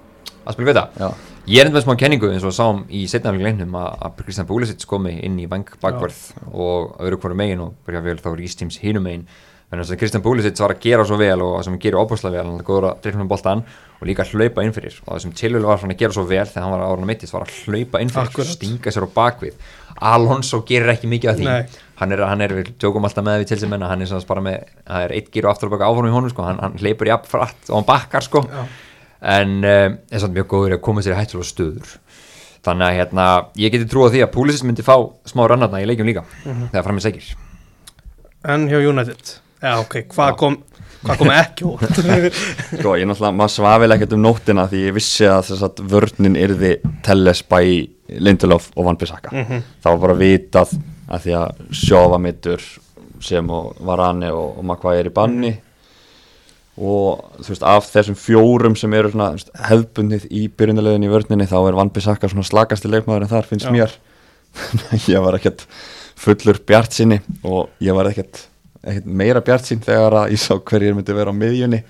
Að spila við það Já, Ég er enda með smá kenningu eins og sáum í setnafélag leinum að, að Kristján Búlisitt komi inn í bank bakvörð og öðru hverju megin og byrja vel þá Rís Tíms hínum megin þannig að Kristján Búlisitt var að gera svo vel og það sem hann gerir opaslega vel, hann er góður að dreifna boltan og líka hlaupa inn fyrir. Og það sem Chilwell var svona að gera svo vel þegar hann var að mittist var að hlaupa inn fyrir, Akkurat. stinga sér á bakvið. Alonso gerir ekki mikið af því. Hann er, hann er, við tjókum alltaf með við til sem hann er svona bara með, það er eitt gír og aftur og baka áfram í honum sko, hann, hann hleypur jafn frætt og hann bakkar sko. Já. en um, er samt mjög góður í að koma sér í hættulega stöður þannig að hérna, ég geti trú á því að Púlisis myndi fá smá rannarna í leikjum líka þegar fram í segir En hjá United Já ok, hvað kom Hvað kom ekki út? *laughs* Sko ég náttúrulega, maður svafil ekkert um nóttina því ég vissi að þess að vörnin yrði Telles bæ Lindelof og Van Bissaka. Það var bara vitað að því að sjófa mittur sem og Varane og, og Makvæ er í banni og þú veist af þessum fjórum sem eru svona hefðbundið í byrjunarlegin í vörninni þá er Van Bissaka svona slagasti leikmaður en þar finnst Já. mér. *laughs* Ég var ekkert fullur bjart sinni og ég var ekkert meira bjart sín þegar að ég sá hverjir myndi vera á miðjunni.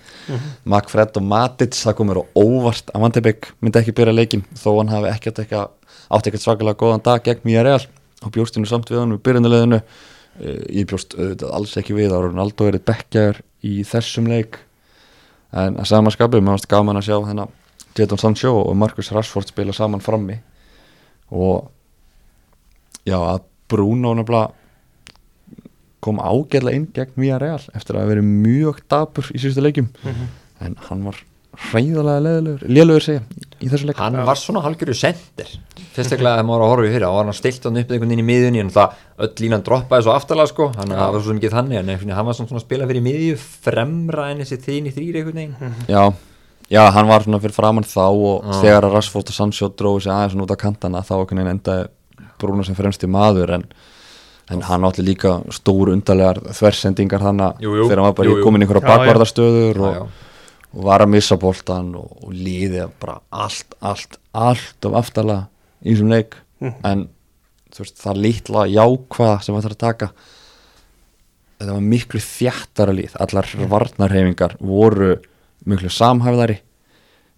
Mark Fred og Matic það komur á óvart að Vandebæk myndi ekki byrja leikin þó hann hafi eitthvað átt ekkert svakalega góðan dag gegn mjög real og bjóstinu samt við hann við byrjunarleginu ég bjóst auðvitað alls ekki við að Ronaldo er bekkjar í þessum leik. En að sama skapið, mér varst gaman að sjá þennan Jadon Sancho og Marcus Rashford spila saman frammi. Og já, að Bruno nefnilega kom ágæðlega inn gegn Vía Real eftir að hafa verið mjög dabur í síðustu leikjum. En hann var hræðalega leðilegur, segja í þessu leik. Hann var svona halgjörðu sendir fyrstaklega þegar maður var að horfa í fyrir og var hann stilt hann upp einhvern veginn í miðjunni en það öll línan droppaði svo aftalega sko. Hann það var svo mikið þannig en hann var svona að spila fyrir miðju fremra en þessi þín í þrýri einhvern veginn. Já, já, hann var svona fyrir framann þá og Já. þegar að Rashford og Sancho dróðu sig aðeins út á kantana þá einhvern veginn endaði Bruno sem fremsti maður en En hann átti líka stór undarlegar þversendingar þannig þegar hann var bara komin í einhverja bakvarðarstöður og, og var að missa boltan og, og líði bara allt, allt, allt of aftalega í þessum leik. En þú veist, það lítla jákvæða sem það þarf að taka þetta var miklu þjættara líð allar varnarhefingar voru miklu samhæfðari.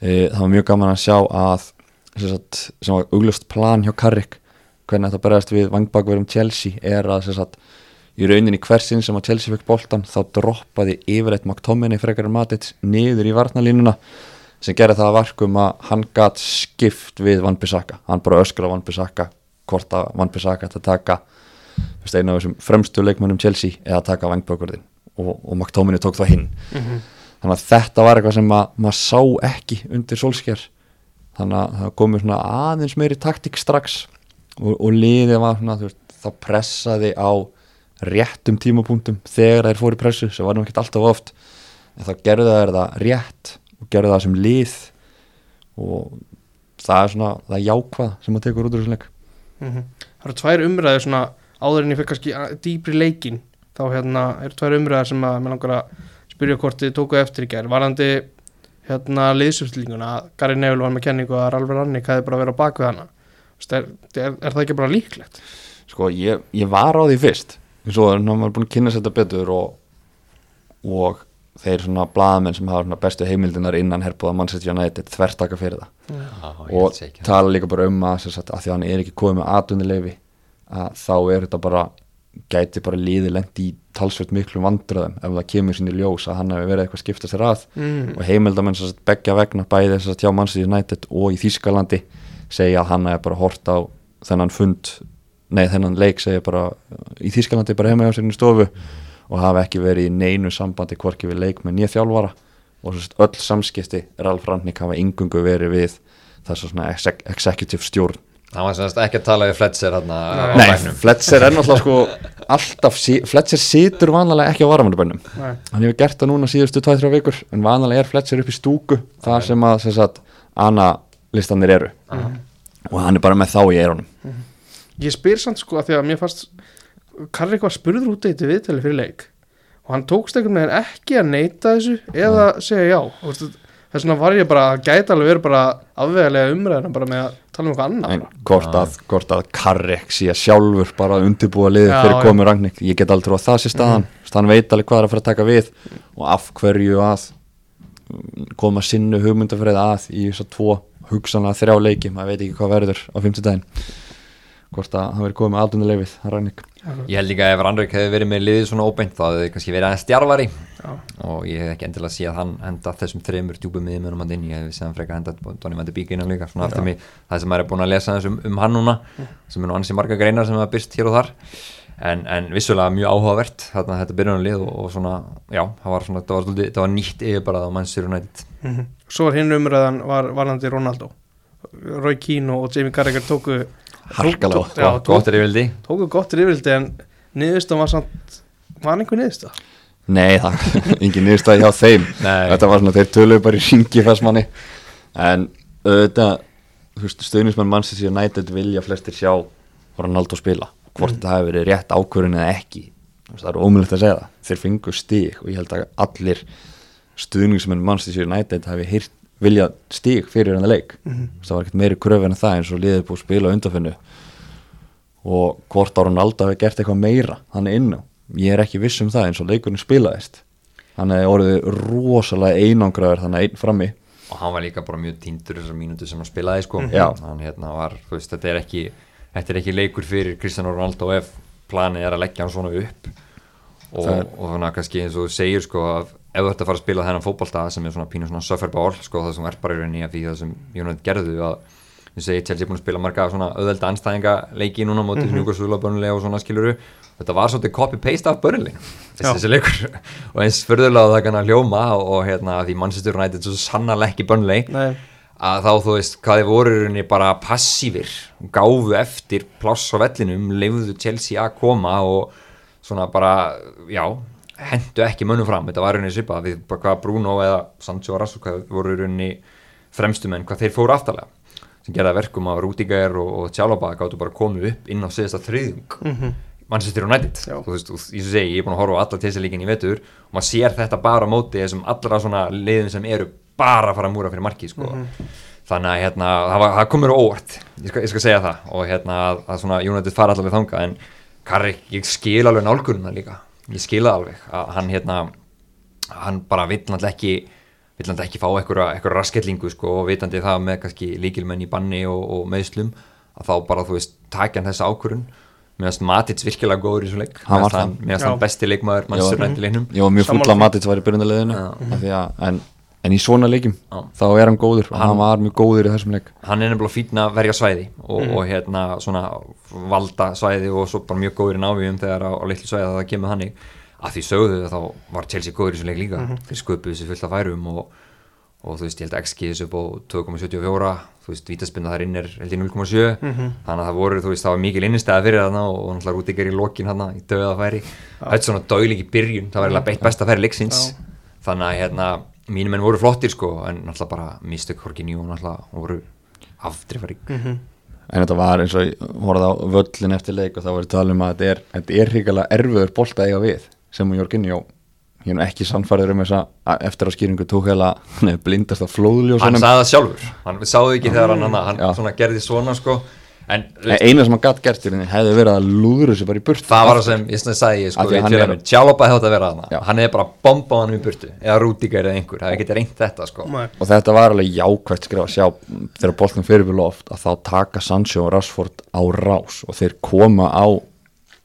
E, það var mjög gaman að sjá að sem, sagt, sem var augljóst plan hjá Karrik hvernig þetta berðast við vangbakverðum Chelsea er að sagt, í rauninni hversin sem að Chelsea fekk boltan þá droppaði yfirleitt McTominay frekar en Matic niður í varnalínuna sem gerði það að verkum að hann gatt skipt við Van Bissaka. Hann bara öskra Van Bissaka hvort að Van Bissaka ætti að taka einu af þessum fremstu leikmönnum Chelsea eða taka vangbakverðin og, og McTominay tók það hinn þannig að þetta var eitthvað sem að, maður sá ekki undir solskjær. Þannig að það komið svona aðeins meiri taktík strax og, og liðið var svona veist, það pressaði á réttum tímapunktum þegar þeir fóru í pressu sem var nú ekkert alltaf oft. En þá gerðu þeir það rétt og gerðu það sem lið. Og það er svona það jákvað sem maður tekur út úr þessum leik. Mhm. Það eru tvær umræður svona áður en ég fyrir kannski dýpri leikin þá hérna eru tvær umræður sem að mér langar að spyrja hvort þið tókuð eftir í gær. Varandi hérna liðsumstlinguna að Gary Neville var með kenningu að Ralf Rannik hefði bara verið á baku hana er, er, er það ekki bara líklegt? sko ég, ég var á því fyrst en svo er maður búin að kynna sér þetta betur og, og þeir svona blaðamenn sem hafa svona bestu heimildinar innan herbúða Manchester United þvertaka fyrir það Já, og held sé ekki. tala líka bara um að, sem sagt, að því að hann er ekki komið með atvinnileifi að þá er þetta bara gæti bara liði lent í talsvert miklum vandröðum ef það kemur sín í ljós að hann hefur verið eitthvað að skipta sér að Mm. og heimildamenn sem sagt begja vegna bæði þess að hjá Manchester United og í Þýskalandi segja að hann hefur bara hort á þennan fund nei þennan leik segja bara í Þýskalandi bara heima hjá sér í stofu og hafa ekki verið í neinu sambandi hvorki við leik með nýja þjálfara. Og svo sagt öll samskipti Ralf Rangnick hafa yngungu verið við þess að svona exec executive stjórn. Hann var semst ekki að tala við Fletcher á Nei, Fletcher er náttúrulega sko alltaf, Fletcher situr vanlega ekki á varamöndubönnum Nei. hann hefur gert það núna síðustu 2-3 vikur en vanlega er Fletcher upp í stúku það sem að sem sagt, analistanir eru. Og hann er bara með þá í eironum Ég spyr samt sko að því að mér fannst Karrik var spurður út eitt viðtali fyrir leik. Og hann tókst einhvern veginn ekki að neyta þessu eða segja já. Og veistu, þess vegna var ég bara að gæta alveg verið bara afvegalega umræðina bara með að tala um eitthvað annað. En hvort að, hvort að Karrek sé sjálfur bara undirbúa liðið Já, fyrir já. komu Ragnik ég get aldrei að það sé staðan. Mm. hann veit alveg hvað er að fara að taka við. Og af hverju að koma sinnu hugmyndafræði að í þess að tvo hugsanlega þrjá leiki maður veit ekki hvað verður á 50 daginn hvort að hann verið komið með aldunarleifið Ragnik. Ég held líka að ef Randrik hefði verið með liðið svona óbeint þá hefði kannski verið aðeins stjarfari Já. og ég hef ekki endilega sé að hann henda þessum þreymur djúpum hann inn. Ég hef séðan freka henda Donny Van de Beek innan líka svona aftur mig það sem maður er búin að lesa um, um hann núna sem er nú ansi marga greinar sem hafa byrst hér og þar. En, en vissulega mjög áhugavert þarna þetta byrjunarlið og, og svona já, það var, svona, það var, það var nýtt yfirbarað á Manchester United. Mhm. Svo var hinn umræðan var varandi Ronaldo. Roy Keane og Jamie Carragher tóku Harkalega. tók- já, tók, er yfirvildi tóku gott rifildi en niðurstan var samt var einhver niðursta Nei, það er *laughs* engin niðurstæði hjá þeim. Nei. Þetta var svona, þeir töluðu bara í ringi fæsmanni En auðvitað Þú veist, stöðnismenn Manchester United vilja flestir sjá Ronaldo spila Hvort það hefur verið rétt ákvörðin eða ekki. Það er ómulegt að segja það. Þeir fengu stig og ég held að allir Stöðnismenn Manchester United hafi hýrt vilja stig fyrir hann leik. Mm Það var ekkert meiri kröfu en það eins og liðið búið að spila á undanfinnu og hvort á Ronaldo hefur gert eitthvað meira hann er inná, ég er ekki viss um það eins og leikurinn spilaðist. Hann hefði orðið rosalega einangraður þannig einn frammi. Og hann var líka bara mjög týndur þessar mínútu sem hann spilaði sko. Já. hann hérna var, þú veist, þetta er ekki þetta er ekki leikur fyrir Cristiano Ronaldo ef planið er að leggja hann svona upp. Og, er- og þannig að kannski eins og þú segir sko að ef þú ert að fara að spila þennan fótbolta sem er svona pínu svona sufferball sko það sem er bara í rauninni að því það sem United gerðu að þú segir Chelsea er búin að spila marga svona auðvelda anstæðinga leiki núna mótið mm -hmm. Og Burnley og svona skiluru þetta var svolítið copy-paste af Burnley Já. þessi, leikur *laughs* og eins förðulega það kannar hljóma og, og hérna því Manchester United svo sannarlega ekki Nei, að þá þú veist hvað þið voru í rauninni bara passífir gáfu eftir pláss á vellinum leifðu Chelsea að koma og svona bara, já hendu ekki mönnum fram, þetta var rauninni svipað við bara hvað Bruno eða Sancho og hvað voru rauninni fremstu menn hvað þeir fóru aftalega sem gerða verkum að Rúdiger og, og Tjálaba gáttu bara komið upp inn á síðasta þriðjung Manchester United. Já. þú veist, og ég segi, ég er búin að horfa á alla tísilíkin í vetur og maður sér þetta bara á móti þessum allra svona liðin sem eru bara að fara að múra fyrir marki sko. þannig að hérna, það, það komur óvart. Ég skal, ég skal segja það. Og hérna að, að svona United fara allavega þanga en Karri, ég skil alveg nálgununa líka ég skil það alveg að hann hérna hann bara vill náttúrulega ekki vill náttúrulega ekki fá eitthvað, eitthvað raskellingu sko, og vitandi það með kannski líkilmenn í banni og, og meðslum að þá bara þú veist takja hann þessa ákvörun meðan Matits virkilega góður í þessu leik. Meðan hann, hann besti leikmaður mannstur rændi leiknum. var mjög full Sammála að því. Matits var í byrjunarliðinu en, en í svona leikim Já. þá er hann góður og hann var mjög góður í þessum leik. Hann er nefnilega fín að verja svæði og, og hérna svona valda svæði og svo bara mjög góður í návíum þegar á, á litlu svæði að það kemur þannig. Að því sögðu þá var Chelsea góður í þessu leik líka. Þeir sköpuðu þessu fullt af færum og, og þú veist, ég held að XG þessu á 2,74 þú veist, vítaspinna þar inn er held í 0,7 þannig að það voru, þú veist, það var mikil innistæða fyrir þarna og, náttúrulega Rúdíker í lokin þarna í döða færi, þetta er svona dæling í byrjun það var eiginlega beitt besta færi leiksins. Þannig að hérna, mínum menn voru flottir sko, en náttúrulega bara mistök Horkinjú og náttúrulega voru afdrifarík. En þetta var eins og horfði á völlin eftir leik og það var talað um að þetta er, þetta er hrikalega erfiður bolt að eiga við sem að er nú ekki sannfærður um þess að eftir á skýringu tók heila blindast af hann flóðljósunum sagði það sjálfur, hann sáðu ekki þegar hann, hann, hann svona gerði svona sko en eina sem hann gatt gert til henni hefði verið að lúður þessu bara í burt það var það sem ég sagði ég sko að að Tjálópa hefði átt að vera þarna. Já. hann hefði bara bombað hann í burtu eða Rúdíker eða einhver, það hefði getið reynt þetta sko. Og þetta var alveg jákvægt skrif að sjá þegar boltin fyrir við loft að þá taka Sancho og Rashford á rás og þeir koma á,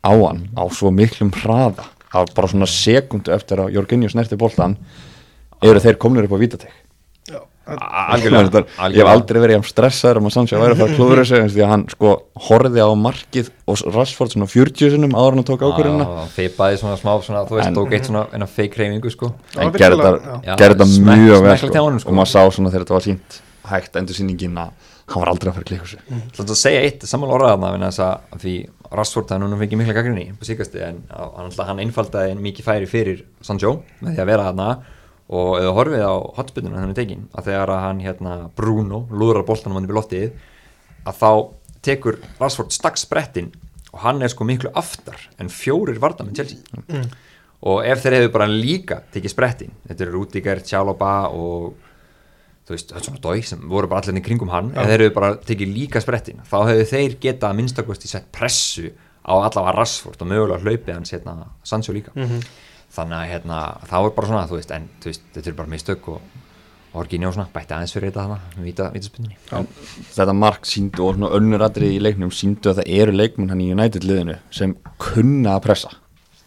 á hann á svo miklum hraða. Bara svona sekundu eftir að Jorginjó snerti boltan eru þeir komnir upp á vítatek Já, algjörlega, ég hef algjörlega. aldrei verið jafn stressaður um að Sancho væri að fara að klúður þessu því að hann sko horfði á markið og Rashford svona 40 sinum áður en hann tók ákvörðina Já, feipaði svona smá svona, þú veist, En- tók eitt svona eina fake reyfingu sko. En gerði þetta mjög vel honum, sko. og maður sá svona þegar þetta var sínt hægt endur sýningin að hann var aldrei að fara að klika þessu. Það er að segja eitt sammála orðaðna þess að því Rashford það núna fengið mikla gaggrinni på síkasti en að- hann, hann einfaldaði mikið færi fyrir Sancho með því að vera þarna og ef þú horfið á hotspillinu hann er tekin að þegar að hann hérna Bruno lúðrar boltanum hann upp í loftið að þá tekur Rashford stakks sprettin og hann er sko miklu aftar en fjórir varða með Chelsea og ef þeir hefðu bara líka tekið sprettin þetta eru Rudiger, Tjálóba og þú veist, þetta er svona dói sem voru bara allir í kringum hann, ef þeir hefðu bara tekið líka sprettin, þá hefðu þeir getað að minnstakosti sett pressu á allavega Rashford og mögulega hlaupið hans hérna Sancho líka þannig að hérna, það var bara svona, þú veist en þú veist, þetta er bara mistök og Orginjó svona, bætti aðeins fyrir þetta þarna víta, vítaspinninni þetta mark síndu og svona önnur atrið í leiknum síndu að það eru leikmenn hann í United liðinu sem kunna að pressa.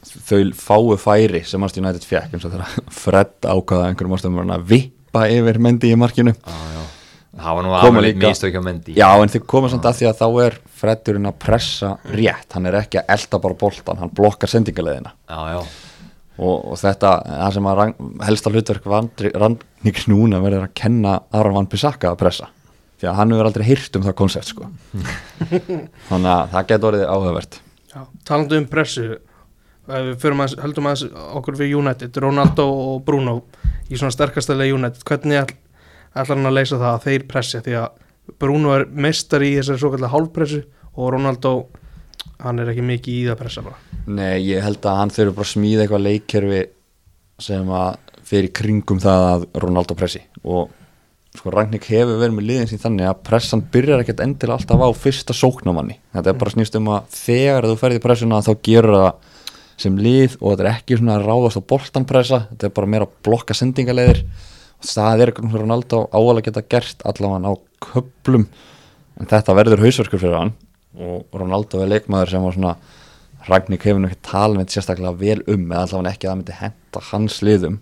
Þau fáu færi sem Manchester United fekk eins og þegar Fred ákvaða einhverjum ástöðum að vippa yfir mendi í markinu. Já. það var nú Koma alveg líka- mistök hjá Mendy. Já, en þau koma samt að því að þá er Fredurinn að pressa rétt, hann er ekki að elda bara boltan, hann blokkar sendingaleðina já, og, og þetta, það sem að rang, helsta hlutverk Randník núna verður að kenna Aron Van Bissaka að pressa. Því að hann hefur aldrei hýrt um það koncept sko. *laughs* þannig að það getur orðið áhugavert. Já, talandi um pressu að, heldum að okkur við United, Ronaldo og Bruno í svona sterkastælega United. Hvernig ætl, ætlar hann að leysa það að þeir pressi því að Bruno er meistar í þessari svo kallar hálfpressu og Ronaldo hann er ekki mikið í það að pressa bara. Nei, ég held að hann þurfi bara að smíða eitthvað leikkerfi sem að fyrir kringum það að Ronaldo pressi. Og sko Ragník hefur verið með liðin sín þannig að pressan byrjar ekkert endilega alltaf á fyrsta sóknamanni þetta er bara snýst um að þegar þú ferði pressuna þá gerur það sem lið og þetta er ekki svona að ráðast á boltanpressa þetta er bara meira að blokka sendingaleiðir og það er Ronaldo áalega geta gert allavega á köplum en þetta verður hausverkur fyrir hann og Ronaldo er leikmaður sem var svona Ragník hefur nú ekki talað með sérstaklega vel um eða allavega ekki að það myndi henda hans liðum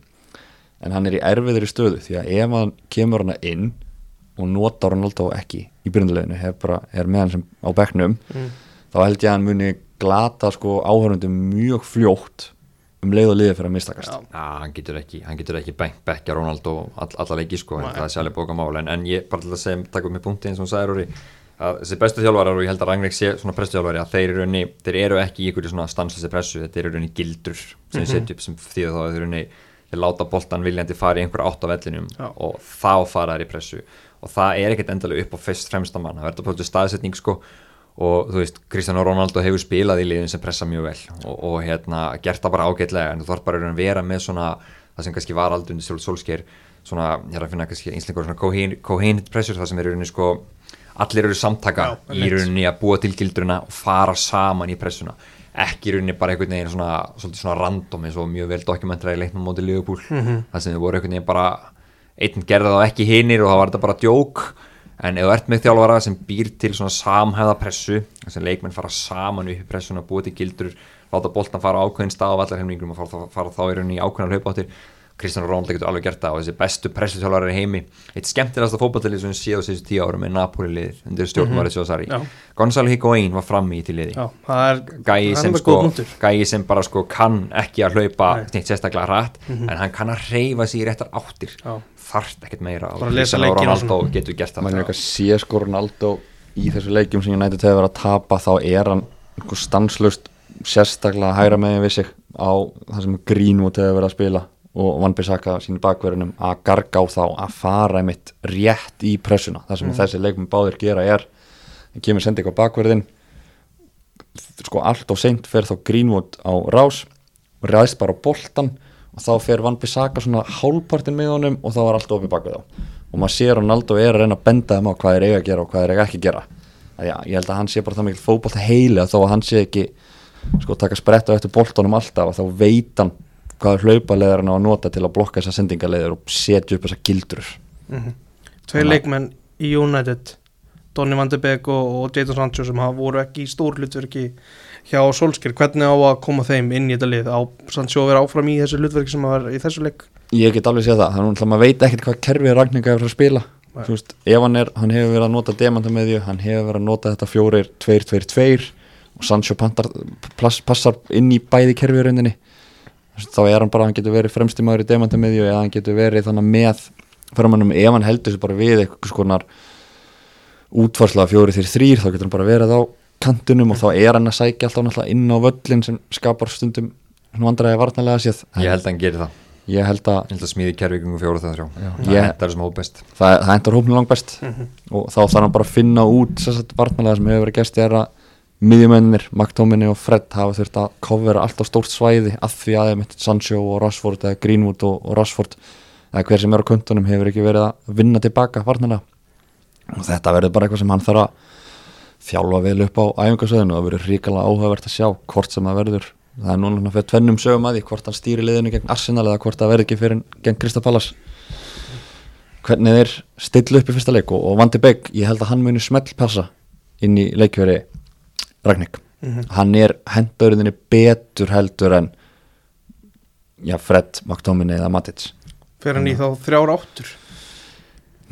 en hann er í erfiðri stöðu því að ef hann kemur hana inn og nota Ronaldo ekki í byrjunduleginu er með hann sem á bekknum Mm. þá held ég að hann muni glata sko áhörundum mjög fljótt um leið og liði fyrir að mistakast. Já, hann getur ekki, hann getur ekki bank bekkja Ronaldo all, alla leiki sko, Nei. það er sérlega bókamál en, en ég bara til að segja, taka upp með punkti eins og hún sagði Rúri, að þessi bestu þjálfarar og ég held að Rangnick sé svona prestu þjálfari að þeir eru, raunni, þeir eru ekki í einhverju svona stanslösi pressu, þetta eru raunni gildur sem þeir setja upp sem þá að þeir raunni þeir láta boltan viljandi fara í einhver átt á vellinum Já. og þá fara þær í pressu. Og það er ekkert endalega upp á fyrst fremsta mann, það verður bara staðsetning sko. Og þú veist, Cristiano Ronaldo hefur spilað í liðin sem pressa mjög vel og, og hérna, gert það bara ágætlega en þú þarf bara að vera með svona það sem kannski var aldrei undir Sol- Solskjær svona, ég er að finna kannski einslengur svona cohen- cohened pressure, það sem er rauninni sko allir eru samtaka Já, í rauninni að búa til gildruna og fara saman í pressuna. Ekki í rauninni bara einhvern veginn svona, svona random eins og mjög vel dokumentræði leiknum móti Liverpool. Mhm. það sem þau voru einhvern veginn bara einn gerði þá ekki hinir og það var þetta bara djók. En ef þú ert með þjálfara sem býr til svona samhæða pressu þess að leikmenn fara saman upp í pressuna búið til gildur, láta boltan fara ákveðin stað á vallarheimningum og fara, fara þá í rauninni ákveðin hlaupáttir Kristján Rónald getur alveg gert það og þessi bestu pressuþjálfari í heimi. Eitt skemmtilegasta fótballtilið sem við séu síðustu tíu árum með Napoli-lið undir stjórn Mauricio Sarri. Já. Gonzalo Higuaín var frammi í til liði. Já, það er, gæi er sem, sko, gæi sem bara sko kann ekki að hlaupa Nei. Mhm. neitt sérstaklega hratt en hann kann að reyfa sig í réttar áttir. Já. þarft ekkert meira og Bara lesa Cristiano leikinn og Ronaldo getur gert það. Maður er eitthvað sé sko Ronaldo í þessu leikjum sem United hefur verið að tapa þá er hann stanslust sérstaklega hægra megin við sig á það sem Greenwood hefur verið að spila og Van Bissaka sín bakverðinum að garga á þá að fara einmitt rétt í pressuna. Það sem þessi leikmum báðir gera er kemur sendi eitthvað bakverðin sko allt og seint fer þá Greenwood á rás og ræðist bara á boltan og þá fer Van Bissaka svona hálpartin með honum og þá er allt opið bak við þá. Og maður sér Ronaldo er að reyna að benda þeim á hvað er eiga að gera og hvað er eiga ekki að gera. Að já, ég held að hann sé bara það mikil fótbolt heili að þó að hann sé ekki sko taka spretta eftir boltanum alltaf og þá veit hann hvað hlaupalegar hann á að nota til að blokka þessar sendingaleiður og setja upp þessar gildrur. Mhm. Tveir leikmenn í United Donny van de Beek og, og Jadon Sancho sem hafa voru ekki í stór hlutverki hjá Solskjær, hvernig á að koma þeim inn í þetta lið, á Sancho að vera áfram í þessu hlutverki sem vera í þessu leik? Ég get alveg séð það, þannig að maður veit ekkert hvað kerfið Ragninga hefur að spila. Veist, ef hann, er, hann hefur verið að nota demanta með því hann hefur verið að nota þetta fjórir, tveir, tveir, tveir og Sancho pantar, plass, passar inn í bæði kerfið rauninni þá er hann bara, hann getur verið fremsti maður í demanta með því eða hann getur verið þannig með ferramannum ef hann heldur sér bara við eitthvað skonar útfarsla fjóri þér þrýr þá getur hann bara verið á kantunum og þá er hann að sækja alltaf inn á völlin sem skapar stundum vandræði varnarlega séð. Ég held að hann gerir það. Ég held að Ég held að smíði kervíkungu fjóru það þrjá. Það hendar sem hóp best það, það hendur hópinu langt best og þá þarf hann bara að finna út sérstætt varnarlega sem hefur verið gæst er að miðjumennir, McTominay og Fred hafa þurft að covera alltaf stórt svæði að því að mitt Sancho og Rashford eða Greenwood og, og Rashford eða hver sem er á kuntunum hefur ekki verið að vinna tilbaka varnarlega. Og þetta verður bara eitthvað sem hann þarf að þjálfa vel upp á æfingasöðinu og það verður ríkala áhugavert að sjá hvort sem það verður. Það er núna fyrir tvennum sögum að því hvort hann stýri liðinu gegn Arsenal eða hvort það verður ekki fyrir gegn Krista Pallas hvernig þeir stilla upp í fyrsta leik og, og Vandi Begg, ég held að hann muni smellpassa inn í leikveri Ragník hann er hendauriðinni betur heldur en já, Fred, McTominay eða Matic. Fer hann í þá þrjár áttur?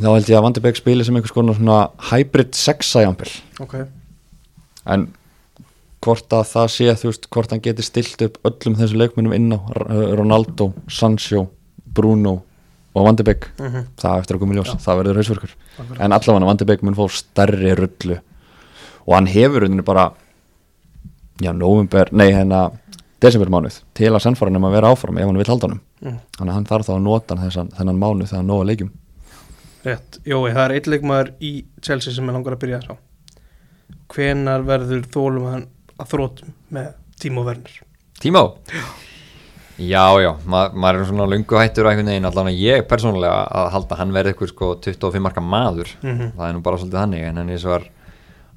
Þá held ég að Vandi Begg spili sem einhvers konar svona hybrid sexa-jampil Ok, en hvort að það sé þú veist, hvort hann geti stilt upp öllum þessu leikmunum inn á Ronaldo, Sancho, Bruno og Vandi Begg Mhm. það eftir ljós, Já. það verður hausverkur. En allavega Vandi Begg mun fá stærri rullu og hann hefur unni bara já, november, nei hérna desembermánuð til að sennfara hann um að vera áfram ef hann vil halda honum Mm. þannig að hann þarf þá að nota hann þessan, þennan mánuð þegar hann nóga leikjum rétt Jói, það er eitt leikmaður í Chelsea sem er langar að byrja að sjá Hvenar verður þólum hann að þrótum með Timo Werner Tímó? Já, já, ma maður er svona lungu hættur að einhvern veginn, allan að ég persónulega að halda að hann verði eitthvað sko 25 marka maður Mhm. það er nú bara svolítið þannig en hann er, svo er,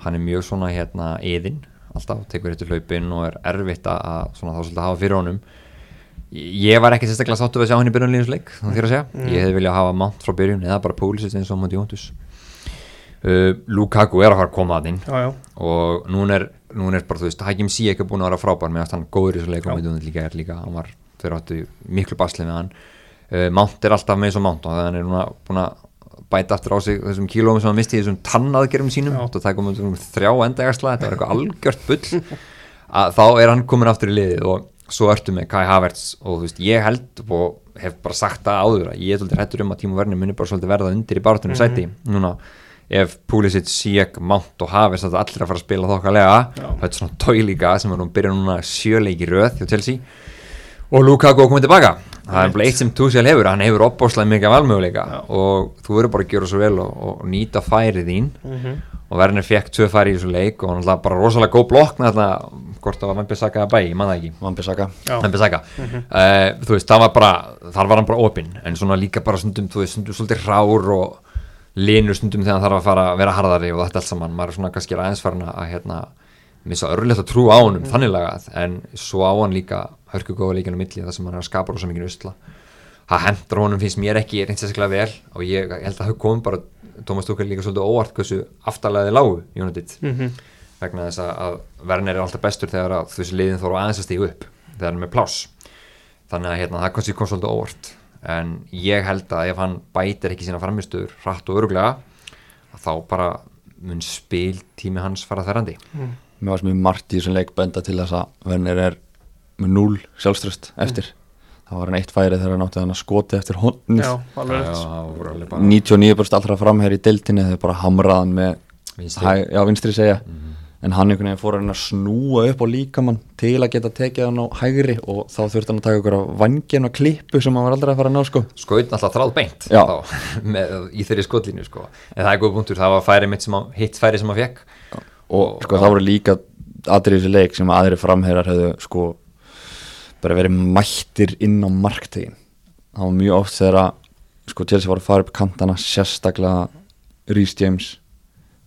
hann er mjög svona hérna eðinn, alltaf tekur hittu hlaupin og er erfitt að, svona þá svolítið hafa fyrir honum. Ég var ekki sérstaklega sáttu við að sjá hann í byrjunlíðinsleik þá þér að segja, ég hefði viljað hafa Mount frá byrjun eða bara Púlisitt eins og Monti Jóndus uh, Lukaku er að fara að koma að inn Já, já, og núna er, núna er bara, þú veist, Hakim Ziyech er búin að vera frábær með að hann góður í þessu leikum þú líka er líka, hann var, þeir áttu miklu basli með hann, uh, Mount er alltaf með eins og Mount og hann er núna búin að bæta aftur á sig þessum kílóum sem hann misti í þessum tannaðgerum sínum, og það komum um þrjá endagasla, þetta var eitthvað algjört bull. Að þá er hann komin aftur í liðið og svo ertu með Kai Havertz og þú veist, ég held og hef bara sagt það áður að ég er svolítið hættur um að Tímo Werner muni bara svolítið verða undir í báratunum sæti. Núna ef Pulisic, Sijek, Mount og Havertz þetta allir að fara að spila þokkalega þetta er svona tói líka sem er nú að byrja núna sjöleiki röð hjá Chelsea. Og Lukaku koma tilbaka það er bara eitt sem Tuchel hefur, hann hefur opbóslega mikið valmöguleika og þú verður bara að gera svo vel og, og nýta færið þín. Og Werner fekk tvö færi í þessu leik og hann var bara rosalega góð blokk þetta, hvort það var Vampi Saka að bæ, ég man það ekki. Vambisaka. Vampi Saka uh, þú veist, það var bara, þar var hann bara opinn en svona líka bara stundum, þú veist, stundum svolítið rár og linur stundum þegar hann þarf að fara að vera harðari og þetta allt saman, maður er svona kannski aðeins farin að hérna, missa örlegt að trú á honum þannig lagað, en svo á hann líka hörku góða leikinu milli það sem hann er að skapa rosa mikið usla. Það hendur honum finnst mér ekki reynd sérstaklega vel og ég held að það kom bara Tómas Tuchel líka svolítið óvart hversu aftalega þið lágu United. Mhm. vegna þess að- að Werner er alltaf bestur þegar að þessi liðin þóru aðeins að stígu upp þegar hann er með pláss. Þannig að hérna, það kannski kom svolítið óvart. En ég held að ef hann bætir ekki sína framistöður hratt og öruglega þá bara mun spil tími hans fara þærandi mér varst mjög margt í þessum leik benda til þess að Werner er með núl sjálfströst eftir. Það var hann eitt færi þegar hann átti hann að skoti eftir honnið Já, alveg rétt. Það voru alveg bara 99% allra framherri í deildinni þeir bara hamraðan með Vinstri. já, vinstri segja. En hann einhvern veginn fór að reyna að snúa upp á líkamann til að geta tekið hann á hægri og þá þurfti hann að taka ykkur á vangin og klippu sem hann var aldrei að fara að ná sko. Skaut náttúrulega þráð beint Já. þá, *laughs* með, í þeirri skotlínu sko. en það er góð punktur, það var færi mitt sem hann, hitt færi sem hann fekk og sko það voru líka aðrið þessi leik sem aðri framherrar hefðu sko bara verið mættir inn á marktegin. Það var mjög oft þegar að sko Chelsea var að fara upp kantana sérstaklega Rhys James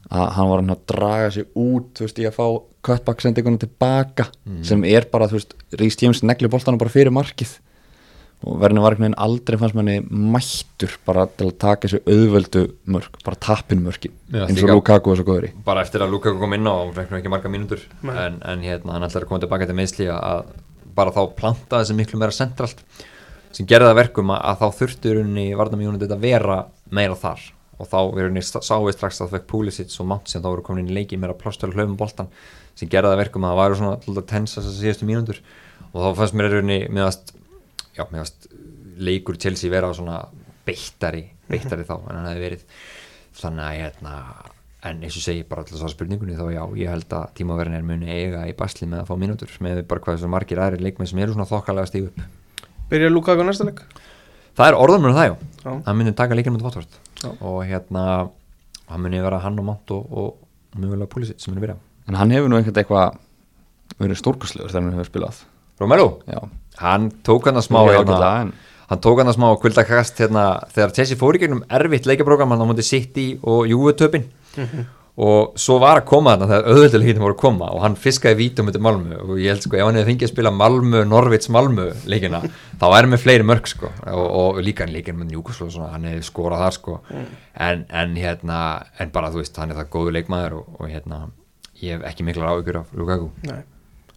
að hann var hann að draga sig út þú veist í að fá cutback sendingunum tilbaka sem er bara þú veist Rhys James negli boltanum bara fyrir markið. Og verðinu var einhvern veginn aldrei fannst manni mættur bara til að taka þessu auðvöldu mörk, bara tappin mörkin Já, eins og Lukaku er svo góður í. Bara eftir að Lukaku kom inn á og fekk nú ekki marga mínútur Nei. en, en hérna, hann ætlar að koma tilbaka til meðsli að bara þá planta þessi miklu meira centralt sem gerði það að verkum að, þá þurfti unni varnamjónið þetta að vera meira þar. Og þá er unni sáu við strax að það fekk Pulisic og Mount sem þá voru komin inn í leiki meira plástölu hlaupum boltan sem gerði það að verkum að það væri svona alltaf tensa þessar síðustu mínútur. Og þá fannst mér unni meðast, já, meðast leikur Chelsea vera svona beittari beittari þá en hann hefði verið. Þannig að hérna en eins og segi bara alltaf svo spurningunni þá já, ég held að tímaverðin er muni eiga í basli með að fá mínútur með bara hvað þessu margir aðri leikmenn sem eru svona þokkalega stíg upp. Byrja Lukaku næsta leik? Það er orðan með það já, Já. hann muni taka leikinn mot Votvort og hérna hann muni vera hann og Mont og, og mjögulega Pulisic sem muni byrja. En hann hefur nú einhvern eitthvað verið stórkastlegur þegar hann hefur spilað. Romelu, já, hann tók hann að smá hérna, hann tók hann að smá kvöldakast hérna, þegar Chelsea fór í gegnum erfitt leikaprógram hann á mútið City og Juve töpin og svo var að koma þarna þegar hítum voru að koma og hann fiskaði vítum undir Malmö og ég held sko ef hann hefði fengið að spila Malmö, Norvits, Malmö leikina þá er með fleiri mörg sko og, og líka hann leikinn með Newcastle og svona, hann hefði skorað þar sko. En, en hérna, en bara þú veist hann er það góðu leikmaður og, og hérna ég hef ekki miklar áhyggjur af Lukaku. Nei.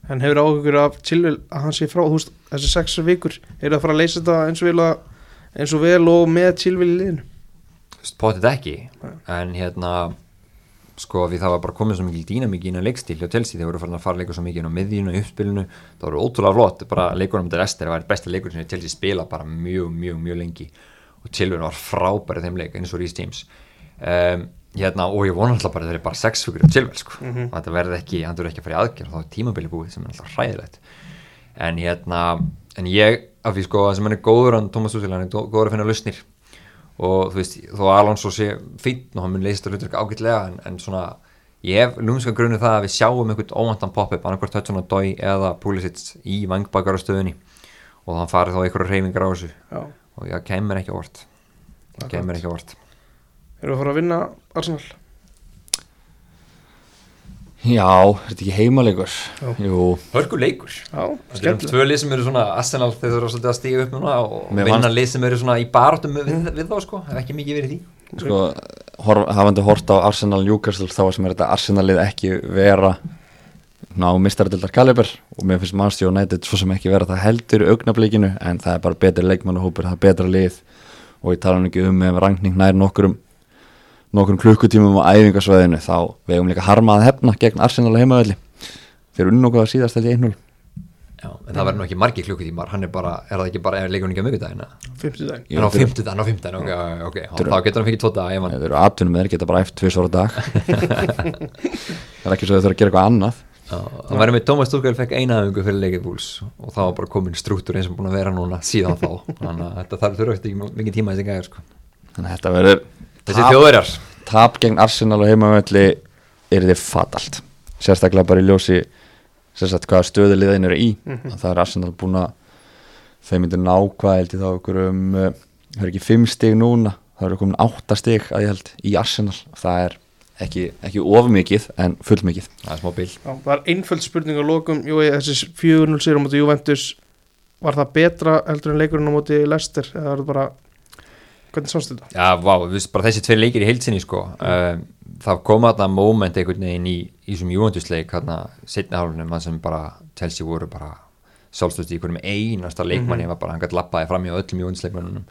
Hann hefur áhugur af Chilwell að hann sé frá þú veist, þessi sex vikur er að fara að leysa þetta eins og vel, að, eins og, vel og með Chilwell í liðinu? Potið ekki en hérna sko við það var bara komið svo mikil dýnamík í innan leikstíl hjá Chelsea, þeir voru farin að fara leika svo mikið inn á miðjunu og uppspilinu, það voru ótrúlega flott bara leikunum til Ester, það var besta leikur sem Chelsea spila bara mjög, mjög, mjög lengi. Og Chilwell var frábærið þeim leik eins og Rhys James. Um, hérna, og ég vona alltaf bara að þeir eru bara sex af Chilwell sko, mm -hmm. þetta verði ekki hann verði ekki að fara í aðgerð, þá er tímabili búið sem er alltaf hræðilegt. En hérna en ég, af því sko, og þú veist, þó Alonso sé fín og hann mun leysast að hlutverka ágætlega en, en svona, ég hef lúmska grunni það að við sjáum einhvern óvandan pop-up annarkvort Hudson og Dói eða Pulisic í vangbakarstöðunni og þannig farið þá einhverju reyfingar á þessu. Já. Og ég kemur ekki á vort kemur ekki á vort Erum við að fara að vinna Arsenal? Já, er þetta ekki heimalegur? Já. jú, hörku leikur. Já, Þetta eru tvö lið sem eru svona Arsenal þeir þurfa svolítið að stíga upp núna og vinna lið sem eru svona í barátum við, við þá sko, ekki mikið verið í því. Sko hafandi hort á Arsenal Newcastle þá sem er þetta Arsenalið ekki vera ná mistaröldar kaliber og mér finnst Manchester United svo sem ekki vera það heldur í augnablikinu en það er bara betri leikmannahópur, það er betra lið og ég tala nú ekki um ef rangning nær nokkurum nokkurum klukkutímum á æfingasvæðinu þá vegum líka harma að hefna gegn Arsenal á heimavelli. Þeir unn okkur að síðast held ég 1-0 Já, en það verður nú ekki margir klukkutímar hann er bara, er það ekki bara, er miðvikudaginn eða? 50 daginn Jú, en á þeir- fimmtudaginn, á fimmtudaginn, ok, ok, þá getur hann fikið tóta ef hann þeir eru aðtunum með þeir geta bara eftir tvið svara dag. *laughs* Það er ekki svo að þeir þurfa að gera eitthvað annað. Já, það verður með Thomas Tuchel fekk eina aðeingu fyrir leikið búls og það var bara komin strúktur eins og búin að vera núna síðan þá. Þannig að þetta þarf þurfa eftir ekki mikið tíma þessi gæðir sko. þannig að þetta verður þessi þjóðverjar. tap gegn Arsenal og heimavelli er þið fatalt. Sérstaklega bara í ljósi sérstaklega hvaða stöðu liðin eru í. Mhm. það er Arsenal búin að þeir myndir ná hvað held ég þá ykkur um uh, það er ekki fimm stig núna. Það eru komin átta stig að ég held í Arsenal. Það er ekki, ekki ofmikið en fullmikið það er smá bil. Já, það er einföld spurning á lokum. Jú, þessi 4-0 sér á Juventus Var það betra heldur en leikurinn á móti Leicester eða var það bara Hvernig sást þetta? Já, vá, veist, bara þessi tveir leikir í heilsinni sko. það kom að það moment einhvern veginn í, í þessum Juventus-leik hérna, setna hálfunum, það sem bara Chelsea voru bara sjálfstöðst í einhverjum einasta leikmanni, var bara hann gætt lappaði fram í öllum Juventus-leikmannunum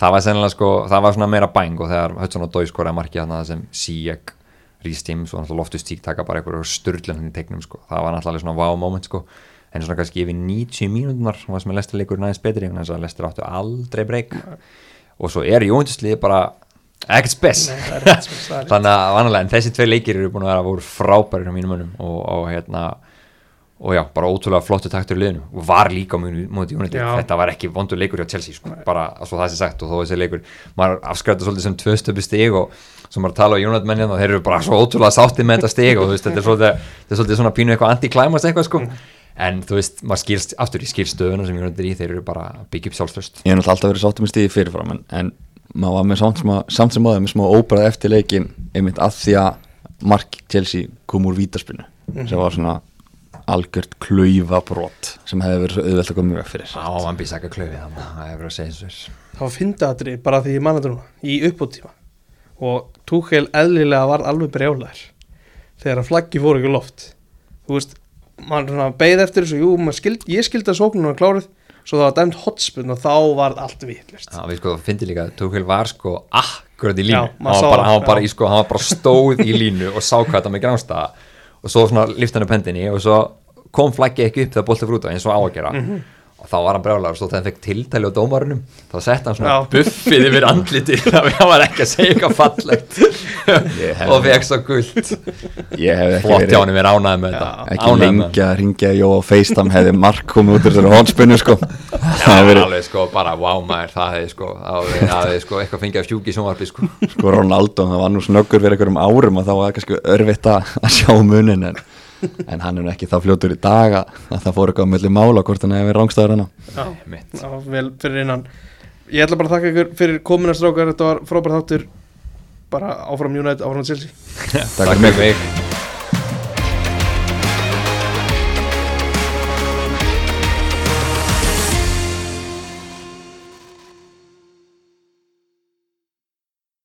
það var sennilega sko, það var svona meira bæng og þegar Hudson og Dói skoraði markið þarna sem Sijek, Rhys James og náttúrulega Loftus Tík taka bara einhverju styrlun hann í teiknum sko, það var náttúrulega svona wow moment sko. En svona kannski yfir 90 mínútunar var sem að Lester leikur næðins betri en þess að Lester áttu aldrei breyk og svo er Jóntusliði bara ekkert spes. Sem þannig að vanalega, en þessi tvei leikir eru búin að vera voru frábærir á mínum önum og, og hérna og já, bara ótrúlega flottu taktur í liðinu. Og var líka á mútið Já. þetta var ekki vondur leikur hjá Chelsea, sko, bara svo það sé sagt og þó þessi leikur, maður afskræta svolítið sem tvö stöpu stig og svo maður tala á United mennið og þeir eru bara svo ótrúlega sáttið með þetta stig og þú veist, þetta er svolítið, þetta er svolítið svona pínu eitthvað anti-climax eitthvað sko en þú veist, maður skilst, aftur í skilstöðuna sem United er í, þeir eru bara upp sjálfströst ég hef náttúrulega alltaf verið sáttum í stíði fyrirfram en, en maður var með samt sem, að, samt sem aðeins með smá óbræð eftir leikin einmitt að því að Mark Chelsea kom úr vítaspinu sem var svona algjört klaufabrot sem hefði verið svo auðvelt að koma mjög fyrir. Á, hann býr saka klöfið þannig að það hefur að segja þessu þess Það var fyndaðatri bara því ég manna þetta núna í uppbúttíma og Tuchel eðlilega var alveg brjálæður þegar að flaggi fór ekki loft. Þú veist, maður beið eftir þessu jú, skild, ég skildi að sóknuna klárið svo það var dæmt hotspun og þá var allt vitlist Já, við sko finnum líka að Tuchel var sko akkurat í línu, Já, hann, var bara, hann, var bara sko, hann var bara stóð í línu og sá hvað þetta með gránstaða og svo svona lift hann upp hendinni og svo kom flaggi ekki upp þegar boltið frúta eins og á að gera. Mhm. Og þá var hann brjálagur, svo þegar hann fekk tiltæli á dómarunum þá sett hann svona Já. buffið yfir andliti *laughs* þannig að hann var ekki að segja eitthvað fallegt. Og fekk svo ekki flott hann, við ránaði með þetta. Ekki að ringja Jó á FaceTime hefði mark komið út úr þessari hónspunni sko. Já, það hefði var verið alveg sko bara wow maður, það hefði sko, sko eitthvað fengið af sjúki í sjónvarpi sko. Sko Ronaldo, það var nú snöggur fyrir einhverjum árum og þá var það kannski örfitt að, að sjá munin en, en hann er ekki þá fljótur í dag að, að það fór eitthvað á milli mála hvort hann verið rángstæður Já, mitt það var vel fyrir innan. Ég ætla bara að þakka ykkur fyrir komuna strákar. Þetta var frábært þáttur. Bara áfram United, áfram Chelsea. Takk fyrir mig